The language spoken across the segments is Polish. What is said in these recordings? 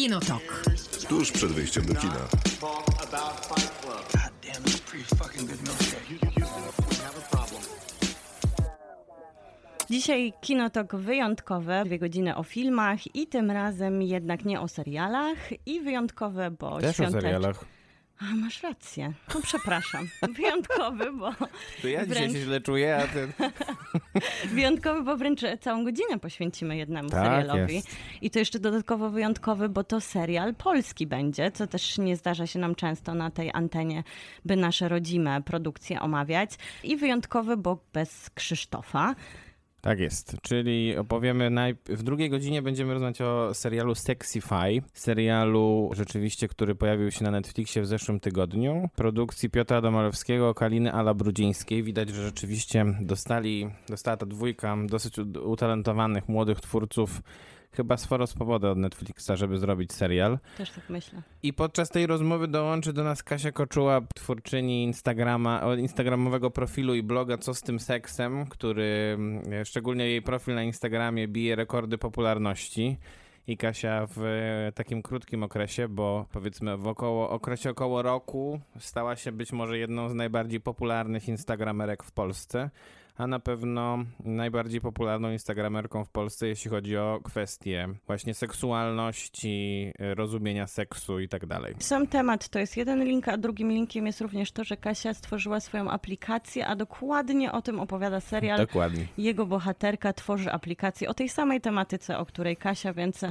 Kinotok. Tuż przed wyjściem do kina. Dzisiaj kinotok wyjątkowe, dwie godziny o filmach i tym razem jednak nie o serialach i wyjątkowe, bo Też o serialach. A, masz rację. No przepraszam. Wyjątkowy, bo To ja dzisiaj Wręcz- się źle czuję, a ty... wyjątkowy, bo wręcz całą godzinę poświęcimy jednemu Tak serialowi. jest. I to jeszcze dodatkowo wyjątkowy, bo to serial polski będzie, co też nie zdarza się nam często na tej antenie, by nasze rodzime produkcje omawiać. I wyjątkowy, bo bez Krzysztofa. Tak jest, czyli opowiemy najp- w drugiej godzinie będziemy rozmawiać o serialu Sexify, serialu rzeczywiście, który pojawił się na Netflixie w zeszłym tygodniu, produkcji Piotra Domorowskiego, Kaliny Ala Brudzińskiej. Widać, że rzeczywiście dostali, dostała ta dwójka dosyć utalentowanych młodych twórców chyba sporo swobody od Netflixa, żeby zrobić serial. Też tak myślę. I podczas tej rozmowy dołączy do nas Kasia Koczuła, twórczyni Instagrama, instagramowego profilu i bloga Co z tym seksem, który mm, szczególnie jej profil na Instagramie bije rekordy popularności. I Kasia w e, takim krótkim okresie, bo powiedzmy w około, okresie około roku stała się być może jedną z najbardziej popularnych instagramerek w Polsce, a na pewno najbardziej popularną instagramerką w Polsce, jeśli chodzi o kwestie właśnie seksualności, e, rozumienia seksu i tak dalej. Sam temat to jest jeden link, a drugim linkiem jest również to, że Kasia stworzyła swoją aplikację, a dokładnie o tym opowiada serial. Dokładnie. Jego bohaterka tworzy aplikację o tej samej tematyce, o której Kasia, więc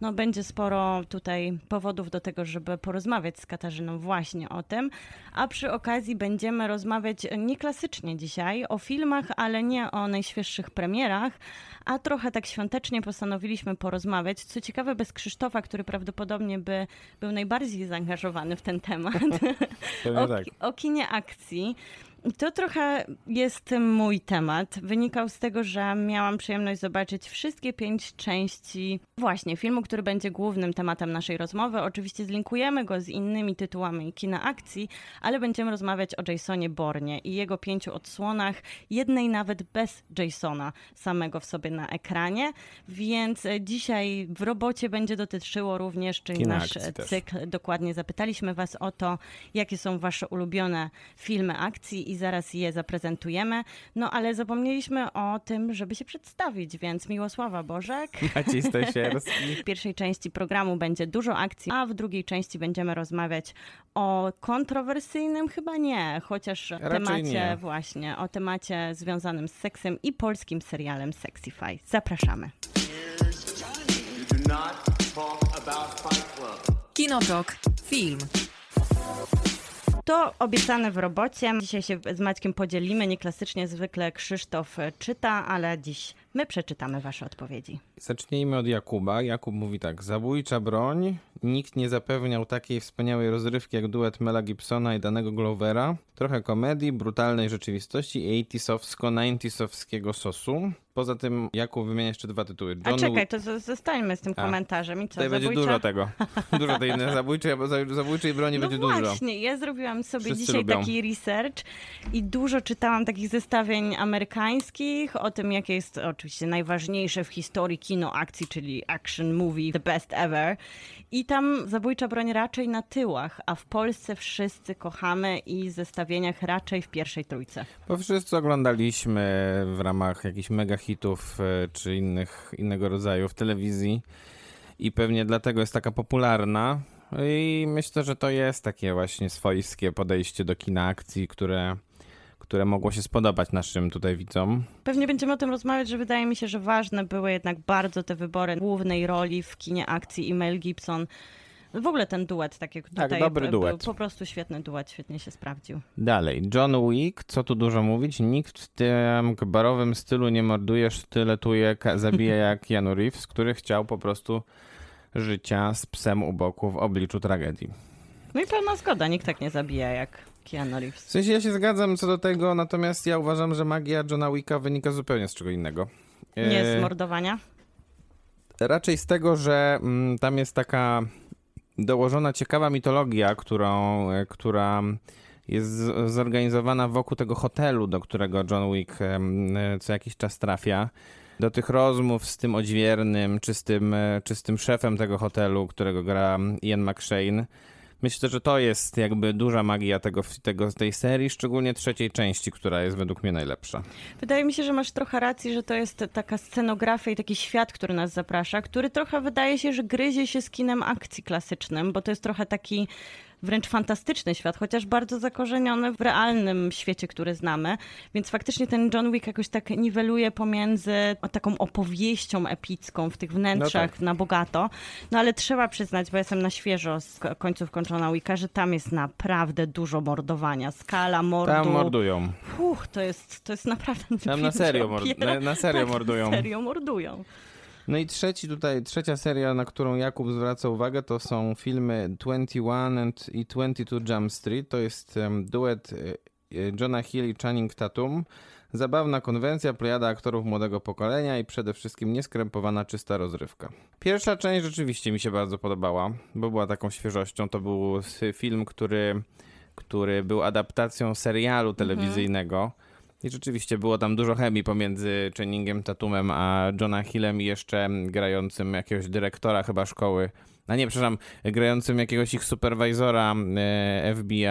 no, będzie sporo tutaj powodów do tego, żeby porozmawiać z Katarzyną właśnie o tym. A przy okazji będziemy rozmawiać nieklasycznie dzisiaj o filmach, ale nie o najświeższych premierach, a trochę tak świątecznie postanowiliśmy porozmawiać. Co ciekawe, bez Krzysztofa, który prawdopodobnie by był najbardziej zaangażowany w ten temat o, tak. o kinie akcji. I To trochę jest mój temat. Wynikał z tego, że miałam przyjemność zobaczyć wszystkie pięć części właśnie filmu, który będzie głównym tematem naszej rozmowy. Oczywiście zlinkujemy go z innymi tytułami kina akcji, ale będziemy rozmawiać o Jasonie Bornie i jego pięciu odsłonach, jednej nawet bez Jasona samego w sobie na ekranie. Więc dzisiaj w robocie będzie dotyczyło również, czyli Kina nasz akcji też. cykl dokładnie zapytaliśmy Was o to, jakie są Wasze ulubione filmy akcji i zaraz je zaprezentujemy. No ale zapomnieliśmy o tym, żeby się przedstawić, więc Miłosława Bożek. Maciej Stasierski. W pierwszej części programu będzie dużo akcji, a w drugiej części będziemy rozmawiać o kontrowersyjnym, chyba nie, chociaż Raczej temacie nie. właśnie, o temacie związanym z seksem i polskim serialem Sexify. Zapraszamy. Kinotok. Film. To obiecane w robocie. Dzisiaj się z Maćkiem podzielimy. Nieklasycznie zwykle Krzysztof czyta, ale dziś my przeczytamy wasze odpowiedzi. Zacznijmy od Jakuba. Jakub mówi tak. Zabójcza broń. Nikt nie zapewniał takiej wspaniałej rozrywki jak duet Mela Gibsona i danego Glovera. Trochę komedii, brutalnej rzeczywistości i 80sowsko-90sowskiego sosu. Poza tym Jakub wymienia jeszcze dwa tytuły. A John czekaj, to zostańmy z tym A. komentarzem. I co, Tutaj będzie zabójcza? dużo tego. Dużo tej zabójczej, zabójczej broni No będzie dużo. właśnie, ja zrobiłam sobie Wszyscy dzisiaj lubią. taki research i dużo czytałam takich zestawień amerykańskich o tym, jakie jest oczywiście najważniejsze w historii kino akcji, czyli action movie, the best ever. I tam zabójcza broń raczej na tyłach, a w Polsce wszyscy kochamy i zestawieniach raczej w pierwszej trójce. Bo wszyscy oglądaliśmy w ramach jakichś mega hitów e, czy innych, innego rodzaju w telewizji i pewnie dlatego jest taka popularna. I myślę, że to jest takie właśnie swojskie podejście do kina akcji, które, które mogło się spodobać naszym tutaj widzom. Pewnie będziemy o tym rozmawiać, że wydaje mi się, że ważne były jednak bardzo te wybory głównej roli w kinie akcji i Mel Gibson. W ogóle ten duet, tak jak tutaj dobry był duet. po prostu świetny duet, świetnie się sprawdził. Dalej, John Wick, co tu dużo mówić, nikt w tym barowym stylu nie morduje, sztyletuje, zabija jak Keanu Reeves, który chciał po prostu życia z psem u boku w obliczu tragedii. No i pełna zgoda, nikt tak nie zabija jak Keanu W Reeves. sensie ja się zgadzam co do tego, natomiast ja uważam, że magia Johna Wicka wynika zupełnie z czego innego. Nie E, z mordowania. Raczej z tego, że mm, tam jest taka dołożona ciekawa mitologia, którą, e, która jest zorganizowana wokół tego hotelu, do którego John Wick e, co jakiś czas trafia. do tych rozmów z tym odźwiernym, czy z tym, czy z tym szefem tego hotelu, którego gra Ian McShane. Myślę, że to jest jakby duża magia tego, tego, tej serii, szczególnie trzeciej części, która jest według mnie najlepsza. Wydaje mi się, że masz trochę racji, że to jest taka scenografia i taki świat, który nas zaprasza, który trochę wydaje się, że gryzie się z kinem akcji klasycznym, bo to jest trochę taki wręcz fantastyczny świat, chociaż bardzo zakorzeniony w realnym świecie, który znamy. Więc faktycznie ten John Wick jakoś tak niweluje pomiędzy taką opowieścią epicką w tych wnętrzach No tak. na bogato. No ale trzeba przyznać, bo jestem na świeżo z końców kończona Wicka, że tam jest naprawdę dużo mordowania. Skala mordu. Tam mordują. Uch, to jest, to jest naprawdę... Tam na serio, mord- na, na serio tak, mordują. Na serio mordują. No i trzeci tutaj, trzecia seria, na którą Jakub zwraca uwagę, to są filmy 21 and, i 22 Jump Street. To jest em, duet e, e, Johna Hill i Channing Tatum. Zabawna konwencja, plejada aktorów młodego pokolenia i przede wszystkim nieskrępowana, czysta rozrywka. Pierwsza część rzeczywiście mi się bardzo podobała, bo była taką świeżością. To był film, który, który był adaptacją serialu telewizyjnego. I rzeczywiście było tam dużo chemii pomiędzy Channingiem Tatumem a Johna Hillem i jeszcze grającym jakiegoś dyrektora chyba szkoły. A nie, przepraszam, grającym jakiegoś ich superwizora e, FBI.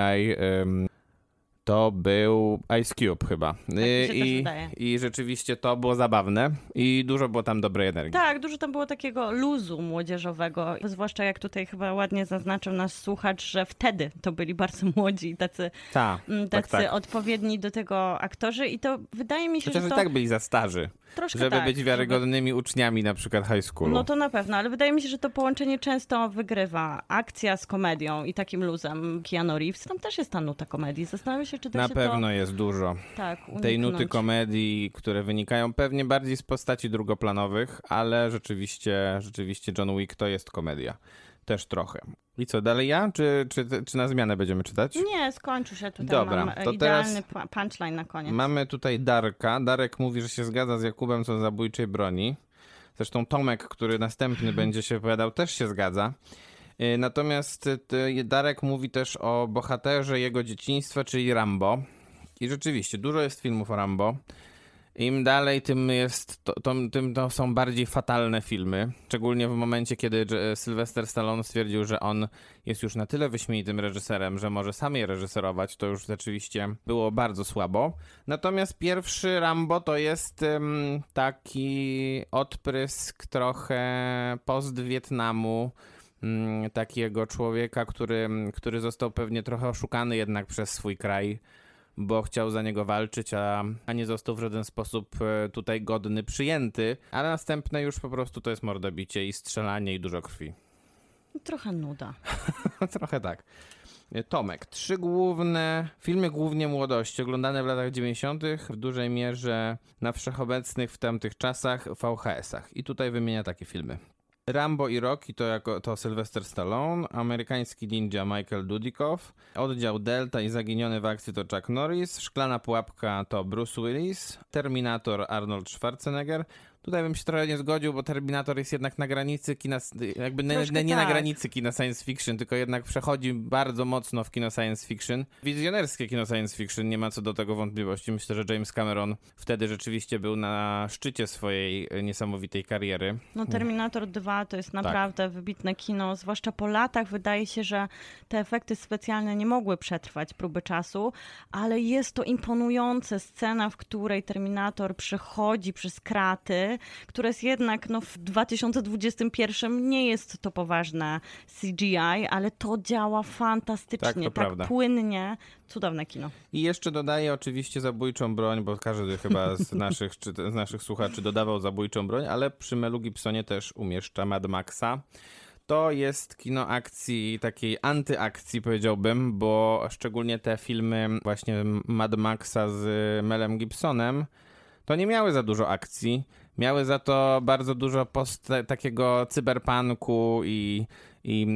To był Ice Cube chyba. też I. I rzeczywiście to było zabawne i dużo było tam dobrej energii. Tak, dużo tam było takiego luzu młodzieżowego, zwłaszcza jak tutaj chyba ładnie zaznaczył nasz słuchacz, że wtedy to byli bardzo młodzi i tacy, Ta, mm, tak, tacy tak. odpowiedni do tego aktorzy i to wydaje mi się, Chociaż że i to tak byli za starzy, troszkę żeby tak, być wiarygodnymi uczniami na przykład high schoolu. No to na pewno, ale wydaje mi się, że to połączenie często wygrywa. Akcja z komedią i takim luzem Keanu Reeves. Tam też jest ta nuta komedii. Zastanawiam się, czy da na się pewno jest dużo. to tak, tej nuty komedii, które wynikają pewnie bardziej z postaci drugoplanowych, ale rzeczywiście, rzeczywiście John Wick to jest komedia. Też trochę. I co, dalej ja? Czy, czy, czy na zmianę będziemy czytać? Nie, skończył się tutaj. Dobra, mam to idealny teraz punchline na koniec. Mamy tutaj Darka. Darek mówi, że się zgadza z Jakubem co zabójczej broni. Zresztą Tomek, który następny będzie się wypowiadał, też się zgadza. Yy, Natomiast y, Darek mówi też o bohaterze jego dzieciństwa, czyli Rambo. I rzeczywiście, dużo jest filmów o Rambo. Im dalej, tym, jest, to, to, tym to są bardziej fatalne filmy. Szczególnie w momencie, kiedy J- Sylvester Stallone stwierdził, że on jest już na tyle wyśmienitym reżyserem, że może sam je reżyserować, to już rzeczywiście było bardzo słabo. Natomiast pierwszy Rambo to jest taki odprysk trochę post-Wietnamu. mm, Takiego człowieka, który, który został pewnie trochę oszukany jednak przez swój kraj bo chciał za niego walczyć, a, a nie został w żaden sposób e, tutaj godny przyjęty. A następne już po prostu to jest mordobicie i strzelanie i dużo krwi. Trochę nuda. Trochę tak. E, Tomek, trzy główne filmy głównie młodości, oglądane w latach 90. w dużej mierze na wszechobecnych w tamtych czasach VHS-ach. I tutaj wymienia takie filmy. Rambo i Rocky to jako to Sylvester Stallone, amerykański ninja Michael Dudikoff, oddział Delta i zaginiony w akcji to Chuck Norris, szklana pułapka to Bruce Willis, Terminator Arnold Schwarzenegger. Tutaj bym się trochę nie zgodził, bo Terminator jest jednak na granicy kina, jakby nie, Troszkę nie na tak. granicy kina science fiction, tylko jednak przechodzi bardzo mocno w kino science fiction. Wizjonerskie kino science fiction, nie ma co do tego wątpliwości. Myślę, że James Cameron wtedy rzeczywiście był na szczycie swojej e, niesamowitej kariery. No Terminator 2 to jest Tak. naprawdę wybitne kino, zwłaszcza po latach wydaje się, że te efekty specjalne nie mogły przetrwać próby czasu, ale jest to imponująca scena, w której Terminator przechodzi przez kraty, która jest jednak no, w 2021 nie jest to poważne CGI, ale to działa fantastycznie, Tak, prawda. płynnie, cudowne kino. I jeszcze dodaję oczywiście zabójczą broń, bo każdy chyba z naszych, czy, z naszych słuchaczy dodawał zabójczą broń, ale przy Melu Gibsonie też umieszcza Mad Maxa. To jest kino akcji, takiej antyakcji powiedziałbym, bo szczególnie te filmy właśnie Mad Maxa z Melem Gibsonem, to nie miały za dużo akcji. Miały za to bardzo dużo post takiego cyberpunku i, i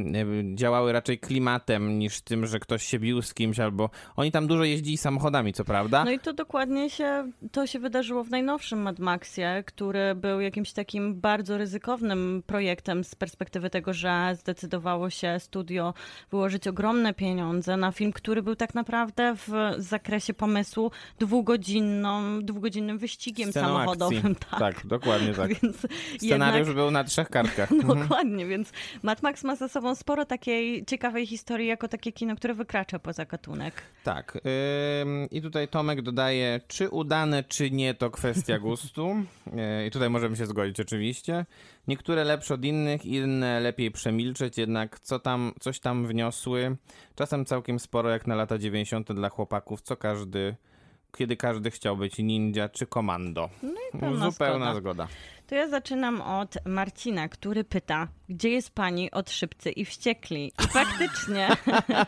działały raczej klimatem niż tym, że ktoś się bił z kimś albo... Oni tam dużo jeździli samochodami, co prawda. No i to dokładnie się, to się wydarzyło w najnowszym Mad Maxie, który był jakimś takim bardzo ryzykownym projektem z perspektywy tego, że zdecydowało się studio wyłożyć ogromne pieniądze na film, który był tak naprawdę w zakresie pomysłu dwugodzinną, dwugodzinnym wyścigiem Sceną samochodowym. akcji. Tak, dokładnie tak. Scenariusz jednak, był na trzech kartkach. dokładnie, więc Mad Max ma za sobą sporo takiej ciekawej historii, jako takie kino, które wykracza poza gatunek. Tak. I tutaj Tomek dodaje, czy udane, czy nie, to kwestia gustu. Yy, I tutaj możemy się zgodzić oczywiście. Niektóre lepsze od innych, inne lepiej przemilczeć, jednak co tam, coś tam wniosły. Czasem całkiem sporo, jak na lata 90. dla chłopaków, co każdy, kiedy każdy chciał być ninja czy komando. No Zupełna zgoda. zgoda. To ja zaczynam od Marcina, który pyta, gdzie jest pani od Szybcy i Wściekli? I faktycznie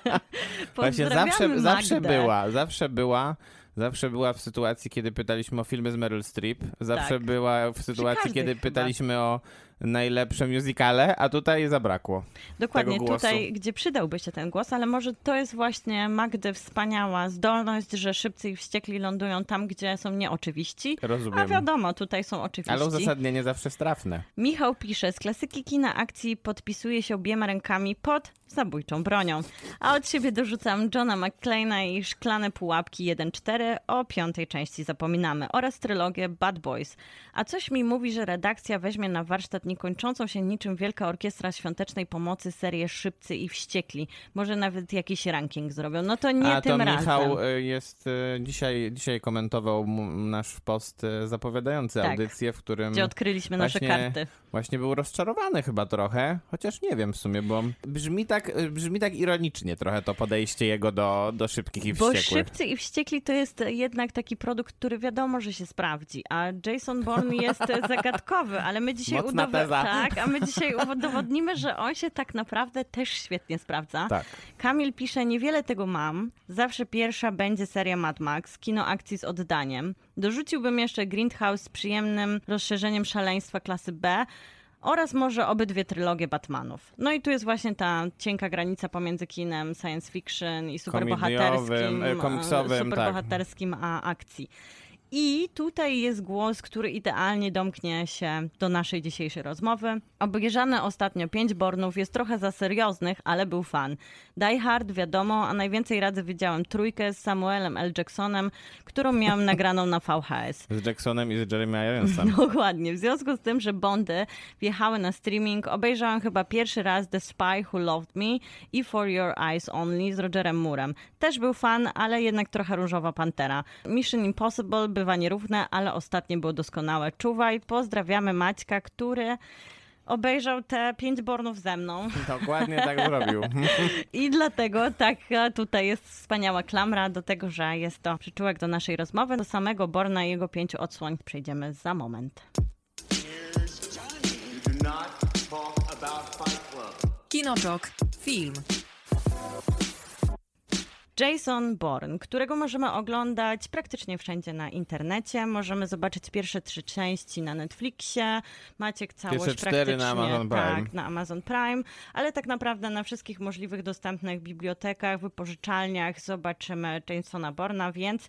Właśnie zawsze, zawsze Magdę. była, zawsze była. Zawsze była w sytuacji, kiedy pytaliśmy o filmy z Meryl Streep. Zawsze Tak. była w sytuacji, kiedy chyba. pytaliśmy o najlepsze musicale, a tutaj zabrakło. Dokładnie, tutaj, gdzie przydałby się ten głos, ale może to jest właśnie Magdy wspaniała zdolność, że Szybcy i Wściekli lądują tam, gdzie są nieoczywiści. A Rozumiem. wiadomo, tutaj są oczywiści. Ale uzasadnienie zawsze jest trafne. Michał pisze, z klasyki kina akcji podpisuje się obiema rękami pod zabójczą bronią. A od siebie dorzucam Johna McClane'a i Szklane Pułapki 1.4, o piątej części zapominamy, oraz trylogię Bad Boys. A coś mi mówi, że redakcja weźmie na warsztat niekończącą się niczym Wielka Orkiestra Świątecznej Pomocy serię Szybcy i Wściekli. Może nawet jakiś ranking zrobią. No to nie a tym to razem. Michał y, jest, y, dzisiaj, dzisiaj komentował nasz post y, zapowiadający Tak. audycję, w którym Gdzie odkryliśmy nasze właśnie- karty. właśnie był rozczarowany chyba trochę, chociaż nie wiem w sumie, bo brzmi tak, brzmi tak ironicznie trochę to podejście jego do, do szybkich i Bo wściekłych. Szybcy i Wściekli to jest jednak taki produkt, który wiadomo, że się sprawdzi, a Jason Bourne jest zagadkowy, ale my dzisiaj, Mocna teza. tak, a my dzisiaj udowodnimy, że on się tak naprawdę też świetnie sprawdza. Tak. Kamil pisze, niewiele tego mam. Zawsze pierwsza będzie seria Mad Max, kino akcji z oddaniem. Dorzuciłbym jeszcze Grindhouse z przyjemnym rozszerzeniem szaleństwa klasy B oraz może obydwie trylogie Batmanów. No i tu jest właśnie ta cienka granica pomiędzy kinem science fiction i superbohaterskim, e, komiksowym, tak. superbohaterskim a akcji. I tutaj jest głos, który idealnie domknie się do naszej dzisiejszej rozmowy. Obejrzane ostatnio pięć Bornów jest trochę za serioznych, ale był fan. Die Hard wiadomo, a najwięcej razy widziałem trójkę z Samuelem L. Jacksonem, którą miałem nagraną na VHS. Z Jacksonem i z Jeremy Ironsem. Dokładnie. W związku z tym, że Bondy wjechały na streaming, obejrzałem chyba pierwszy raz The Spy Who Loved Me i For Your Eyes Only z Rogerem Moorem. Też był fan, ale jednak trochę różowa pantera. Mission Impossible bywa nierówne, ale ostatnie było doskonałe. Czuwaj, pozdrawiamy Maćka, który obejrzał te pięć Bornów ze mną. Dokładnie tak zrobił. I dlatego tak tutaj jest wspaniała klamra do tego, że jest to przyczółek do naszej rozmowy. Do samego Borna i jego pięciu odsłoń przejdziemy za moment. Kinotok. Film. Jason Bourne, którego możemy oglądać praktycznie wszędzie na internecie. Możemy zobaczyć pierwsze trzy części na Netflixie. Maciek całość Pierwsze cztery na praktycznie, Amazon Prime. Tak, na Amazon Prime, ale tak naprawdę na wszystkich możliwych dostępnych bibliotekach, wypożyczalniach zobaczymy Jasona Bourna, więc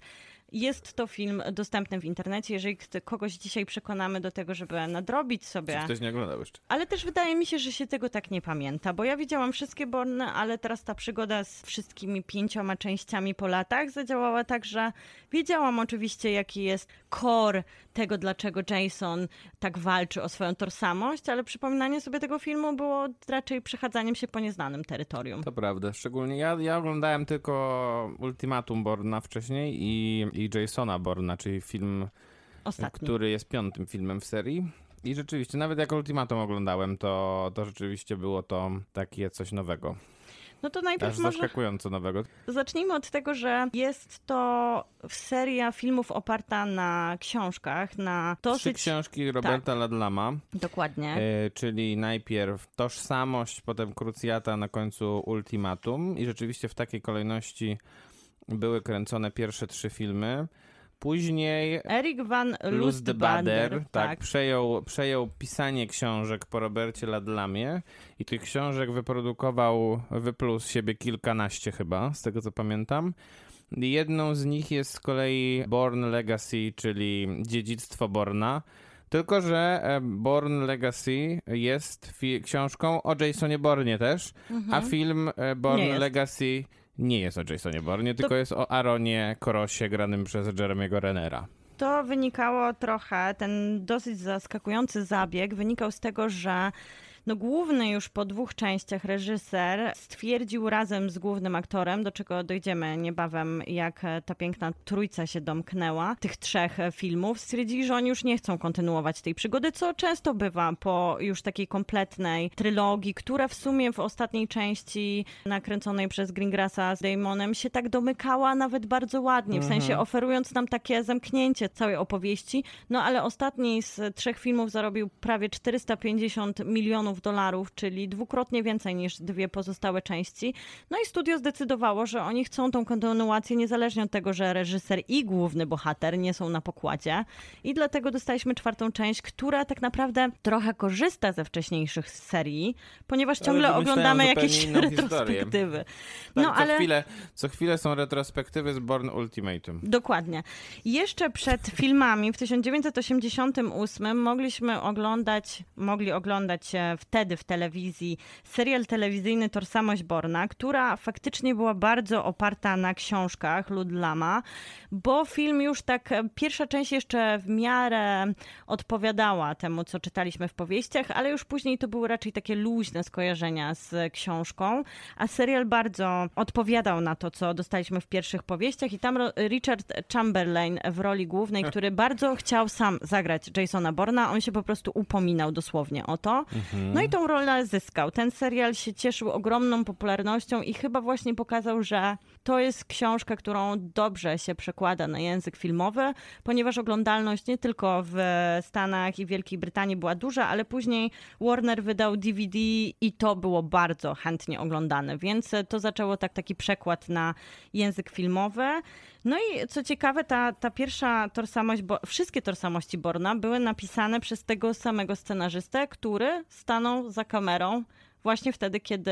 jest to film dostępny w internecie. Jeżeli kogoś dzisiaj przekonamy do tego, żeby nadrobić sobie Ktoś nie oglądał jeszcze. ale też wydaje mi się, że się tego tak nie pamięta, bo ja widziałam wszystkie Borny, ale teraz ta przygoda z wszystkimi pięcioma częściami po latach zadziałała tak, że wiedziałam oczywiście, jaki jest core tego, dlaczego Jason tak walczy o swoją tożsamość, ale przypominanie sobie tego filmu było raczej przechadzaniem się po nieznanym terytorium. To prawda, szczególnie ja, ja oglądałem tylko Ultimatum Borna wcześniej i, i Jasona Borna, czyli film, Ostatni. który jest piątym filmem w serii. I rzeczywiście, nawet jak Ultimatum oglądałem, to, to rzeczywiście było to takie coś nowego. No to Aż najpierw może zaskakująco nowego. zacznijmy od tego, że jest to seria filmów oparta na książkach, na Trzy dosyć... książki Roberta Ladlama, Dokładnie. e, czyli najpierw Tożsamość, potem Krucjata, na końcu Ultimatum. I rzeczywiście w takiej kolejności były kręcone pierwsze trzy filmy. Później Eric van Lustbader Lustbader, tak, przejął, przejął pisanie książek po Robercie Ladlamie i tych książek wyprodukował, wypluł z siebie kilkanaście chyba, z tego co pamiętam. Jedną z nich jest z kolei Born Legacy, czyli Dziedzictwo Borna. Tylko, że e, Born Legacy jest książką o Jasonie Bornie też, a film e, Born Mhm. Legacy nie jest o Jasonie Bornie, tylko jest o Aaronie Korosie granym przez Jeremiego Renera. To wynikało trochę, ten dosyć zaskakujący zabieg wynikał z tego, że no główny już po dwóch częściach reżyser stwierdził razem z głównym aktorem, do czego dojdziemy niebawem, jak ta piękna trójca się domknęła, tych trzech filmów, stwierdzili, że oni już nie chcą kontynuować tej przygody, co często bywa po już takiej kompletnej trylogii, która w sumie w ostatniej części nakręconej przez Greengrassa z Damonem się tak domykała nawet bardzo ładnie, w sensie oferując nam takie zamknięcie całej opowieści, no ale ostatni z trzech filmów zarobił prawie 450 milionów dolarów, czyli dwukrotnie więcej niż dwie pozostałe części. No i studio zdecydowało, że oni chcą tą kontynuację niezależnie od tego, że reżyser i główny bohater nie są na pokładzie. I dlatego dostaliśmy czwartą część, która tak naprawdę trochę korzysta ze wcześniejszych serii, ponieważ ciągle oglądamy jakieś retrospektywy. Tak, No co, ale... chwilę, co chwilę są retrospektywy z Born Ultimatum. Dokładnie. Jeszcze przed filmami w 1988 mogliśmy oglądać, mogli oglądać e, wtedy w telewizji serial telewizyjny Tożsamość Borna, która faktycznie była bardzo oparta na książkach Ludlama, bo film już tak, e, pierwsza część jeszcze w miarę odpowiadała temu, co czytaliśmy w powieściach, ale już później to były raczej takie luźne skojarzenia z książką, a serial bardzo odpowiadał na to, co dostaliśmy w pierwszych powieściach i tam Richard Chamberlain w roli głównej, który bardzo chciał sam zagrać Jasona Borna, on się po prostu upominał dosłownie o to. No i tą rolę zyskał. Ten serial się cieszył ogromną popularnością i chyba właśnie pokazał, że to jest książka, którą dobrze się przekłada na język filmowy, ponieważ oglądalność nie tylko w Stanach i Wielkiej Brytanii była duża, ale później Warner wydał DVD i to było bardzo chętnie oglądane, więc to zaczęło tak taki przekład na język filmowy. No i co ciekawe, ta, ta pierwsza tożsamość, bo wszystkie tożsamości Borna były napisane przez tego samego scenarzystę, który stanął za kamerą właśnie wtedy, kiedy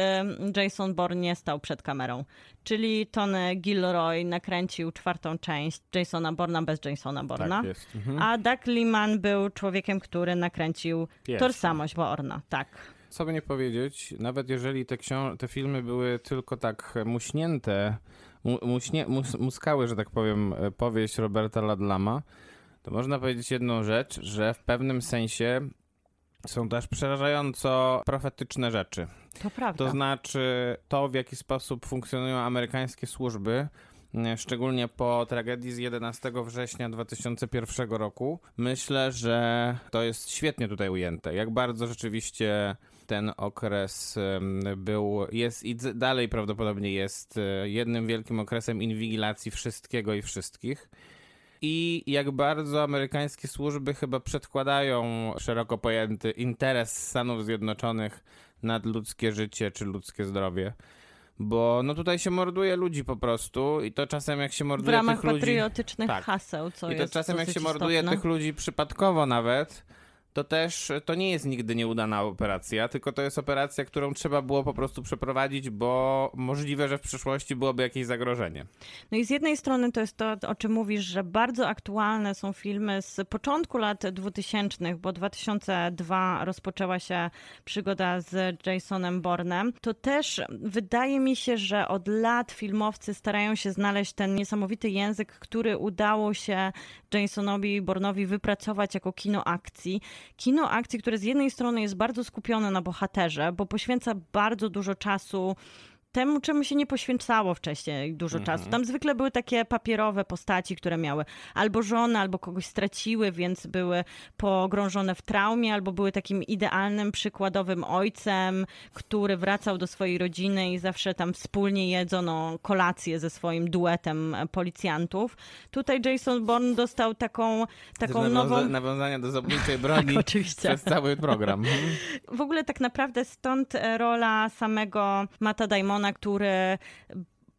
Jason Bourne nie stał przed kamerą. Czyli Tony Gilroy nakręcił czwartą część Jasona Borna bez Jasona Borna. Tak. Mhm. A Doug Liman był człowiekiem, który nakręcił Pierwszy. tożsamość Borna. Tak. Co by nie powiedzieć, nawet jeżeli te, te filmy były tylko tak muśnięte, mu- muśnie- mus- muskały, że tak powiem, e, powieść Roberta Ladlama, to można powiedzieć jedną rzecz, że w pewnym sensie są też przerażająco profetyczne rzeczy. To prawda. To znaczy to, w jaki sposób funkcjonują amerykańskie służby, e, szczególnie po tragedii z 11 września 2001 roku. Myślę, że to jest świetnie tutaj ujęte. Jak bardzo rzeczywiście ten okres był, jest i dalej prawdopodobnie jest e, jednym wielkim okresem inwigilacji wszystkiego i wszystkich. I jak bardzo amerykańskie służby chyba przedkładają szeroko pojęty interes Stanów Zjednoczonych nad ludzkie życie czy ludzkie zdrowie. Bo no tutaj się morduje ludzi po prostu i to czasem jak się w morduje ramach tych ludzi... patriotycznych Tak. haseł, co I to jest czasem jak się morduje istotne. tych ludzi przypadkowo nawet, to też to nie jest nigdy nieudana operacja, tylko to jest operacja, którą trzeba było po prostu przeprowadzić, bo możliwe, że w przyszłości byłoby jakieś zagrożenie. No i z jednej strony to jest to, o czym mówisz, że bardzo aktualne są filmy z początku lat 2000, bo 2002 rozpoczęła się przygoda z Jasonem Bournem. To też wydaje mi się, że od lat filmowcy starają się znaleźć ten niesamowity język, który udało się Jasonowi Bournowi wypracować jako kino akcji. Kino akcji, które z jednej strony jest bardzo skupione na bohaterze, bo poświęca bardzo dużo czasu temu, czemu się nie poświęcało wcześniej dużo czasu. Tam zwykle były takie papierowe postaci, które miały albo żonę, albo kogoś straciły, więc były pogrążone w traumie, albo były takim idealnym, przykładowym ojcem, który wracał do swojej rodziny i zawsze tam wspólnie jedzono kolację ze swoim duetem policjantów. Tutaj Jason Bourne dostał taką, taką Nawiąza- nową... Nawiązania do zabójczej broni Tak, oczywiście. przez cały program. W ogóle tak naprawdę stąd rola samego Mata Damona, który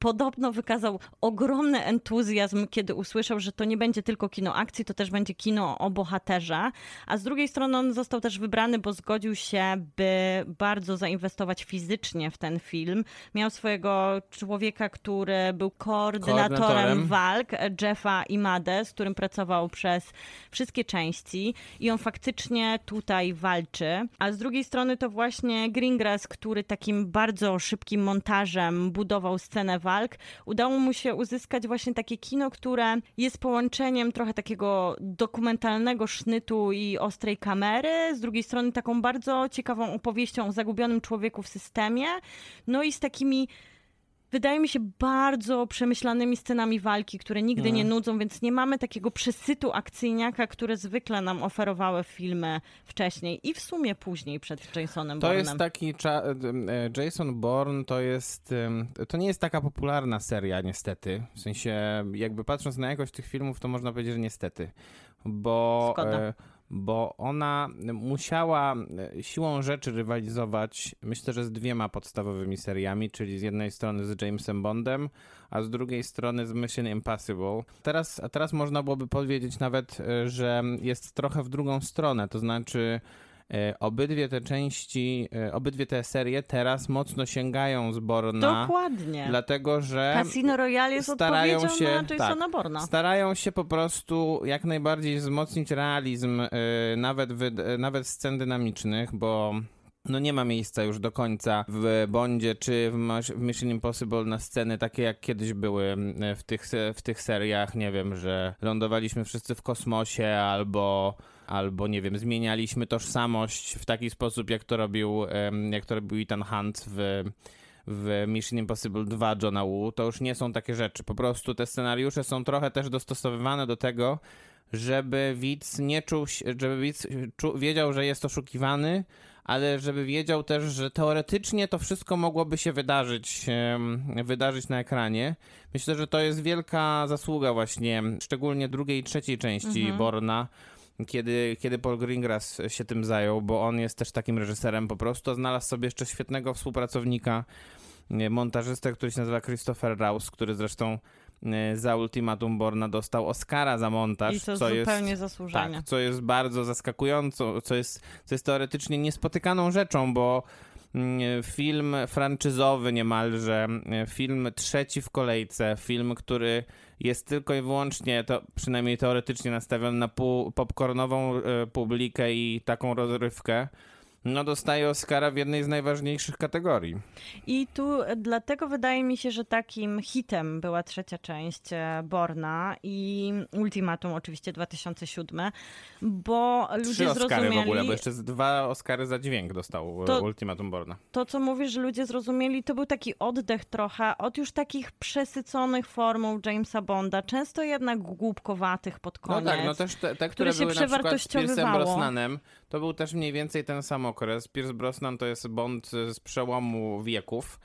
podobno wykazał ogromny entuzjazm, kiedy usłyszał, że to nie będzie tylko kino akcji, to też będzie kino o bohaterze. A z drugiej strony on został też wybrany, bo zgodził się, by bardzo zainwestować fizycznie w ten film. Miał swojego człowieka, który był koordynatorem, Koordynatorem. walk, Jeffa Imade, z którym pracował przez wszystkie części i on faktycznie tutaj walczy. A z drugiej strony to właśnie Greengrass, który takim bardzo szybkim montażem budował scenę walk, udało mu się uzyskać właśnie takie kino, które jest połączeniem trochę takiego dokumentalnego sznytu i ostrej kamery, z drugiej strony taką bardzo ciekawą opowieścią o zagubionym człowieku w systemie, no i z takimi wydaje mi się, bardzo przemyślanymi scenami walki, które nigdy nie nudzą, więc nie mamy takiego przesytu akcyjniaka, które zwykle nam oferowały filmy wcześniej i w sumie później przed Jasonem To Bournem. jest taki e, Jason Bourne to jest to nie jest taka popularna seria niestety. W sensie jakby patrząc na jakość tych filmów to można powiedzieć, że niestety. Bo Szkoda. Bo ona musiała e, siłą rzeczy rywalizować, myślę, że z dwiema podstawowymi seriami, czyli z jednej strony z Jamesem Bondem, a z drugiej strony z Mission Impossible. Teraz, teraz można byłoby powiedzieć nawet, e, że jest trochę w drugą stronę, to znaczy obydwie te części, e, obydwie te serie teraz mocno sięgają z Borna, Dokładnie. dlatego że Casino Royale jest starają odpowiedzią się- na Jasona tak, Borna. Starają się po prostu jak najbardziej wzmocnić realizm, y, nawet, w, y, nawet scen dynamicznych, bo no nie ma miejsca już do końca w Bondzie czy w Mission Impossible na sceny takie jak kiedyś były w tych, w tych seriach, nie wiem, że lądowaliśmy wszyscy w kosmosie albo albo nie wiem, zmienialiśmy tożsamość w taki sposób jak to robił, jak to robił Ethan Hunt w w Mission Impossible 2 Johna Woo, to już nie są takie rzeczy. Po prostu te scenariusze są trochę też dostosowywane do tego, żeby widz nie czuł żeby widz czu, wiedział, że jest oszukiwany, ale żeby wiedział też, że teoretycznie to wszystko mogłoby się wydarzyć, wydarzyć na ekranie. Myślę, że to jest wielka zasługa właśnie, szczególnie drugiej i trzeciej części Borna, kiedy, kiedy Paul Greengrass się tym zajął, bo on jest też takim reżyserem po prostu, znalazł sobie jeszcze świetnego współpracownika, nie, montażystę, który się nazywa Christopher Rouse, który zresztą e, za Ultimatum Borna dostał Oscara za montaż, I to co jest zupełnie zasłużenie. tak, co jest bardzo zaskakującą, co jest, co jest teoretycznie niespotykaną rzeczą, bo mm, film franczyzowy niemalże, mm, film trzeci w kolejce, film, który jest tylko i wyłącznie, to przynajmniej teoretycznie nastawiony na popcornową e, publikę i taką rozrywkę, no dostaje Oscara w jednej z najważniejszych kategorii. I tu e, dlatego wydaje mi się, że takim hitem była trzecia część e, Borna i Ultimatum oczywiście 2007, bo ludzie Trzy Oscary zrozumieli... w ogóle, bo jeszcze dwa Oscary za dźwięk dostał To- to... Ultimatum Borna. to, co mówisz, że ludzie zrozumieli, to był taki oddech trochę od już takich przesyconych formuł Jamesa Bonda, często jednak głupkowatych pod No koniec. tak, no też te, te które się były na przykład z Piersem. Brosnanem, to był też mniej więcej ten sam okres. Pierce Brosnan to jest Bond z przełomu wieków.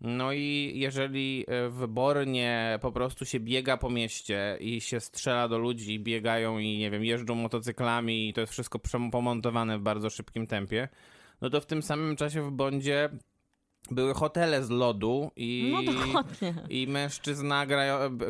No i jeżeli e, w Bornie po prostu się biega po mieście i się strzela do ludzi, biegają i nie wiem, jeżdżą motocyklami i to jest wszystko pomontowane w bardzo szybkim tempie, no to w tym samym czasie w Bondzie były hotele z lodu i... No dokładnie. I mężczyzna,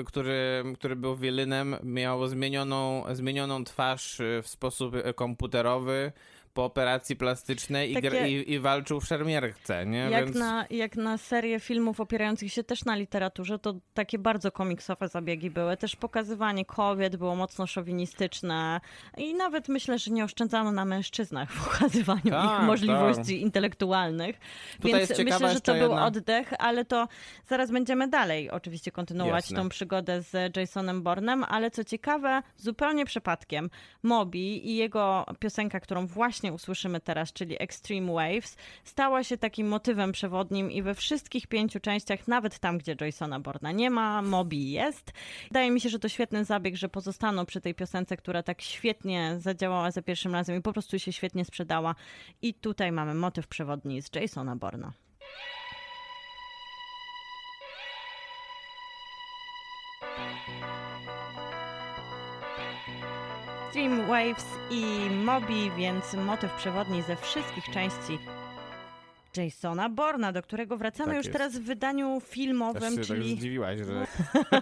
który, który był Wielynem, miał zmienioną, zmienioną twarz y, w sposób y, komputerowy po operacji plastycznej i, Takie- i, i walczył w szermierce, nie? Jak, Więc na, jak na serię filmów opierających się też na literaturze, to takie bardzo komiksowe zabiegi były. Też pokazywanie kobiet było mocno szowinistyczne i nawet myślę, że nie oszczędzano na mężczyznach w pokazywaniu Tak, ich możliwości intelektualnych. Tutaj Więc myślę, że to był jedna- oddech, ale to zaraz będziemy dalej oczywiście kontynuować Jasne. tą przygodę z Jasonem Bornem, ale co ciekawe, zupełnie przypadkiem Moby i jego piosenka, którą właśnie usłyszymy teraz, czyli Extreme Waves, stała się takim motywem przewodnim i we wszystkich pięciu częściach, nawet tam, gdzie Jasona Borna nie ma, Moby jest. Wydaje mi się, że to świetny zabieg, że pozostaną przy tej piosence, która tak świetnie zadziałała za pierwszym razem i po prostu się świetnie sprzedała. I tutaj mamy motyw przewodni z Jasona Borna. Stream Waves i Mobi, więc motyw przewodni ze wszystkich części Jasona Borna, do którego wracamy Tak już jest. teraz w wydaniu Też filmowym, się tak czyli zdziwiłaś, że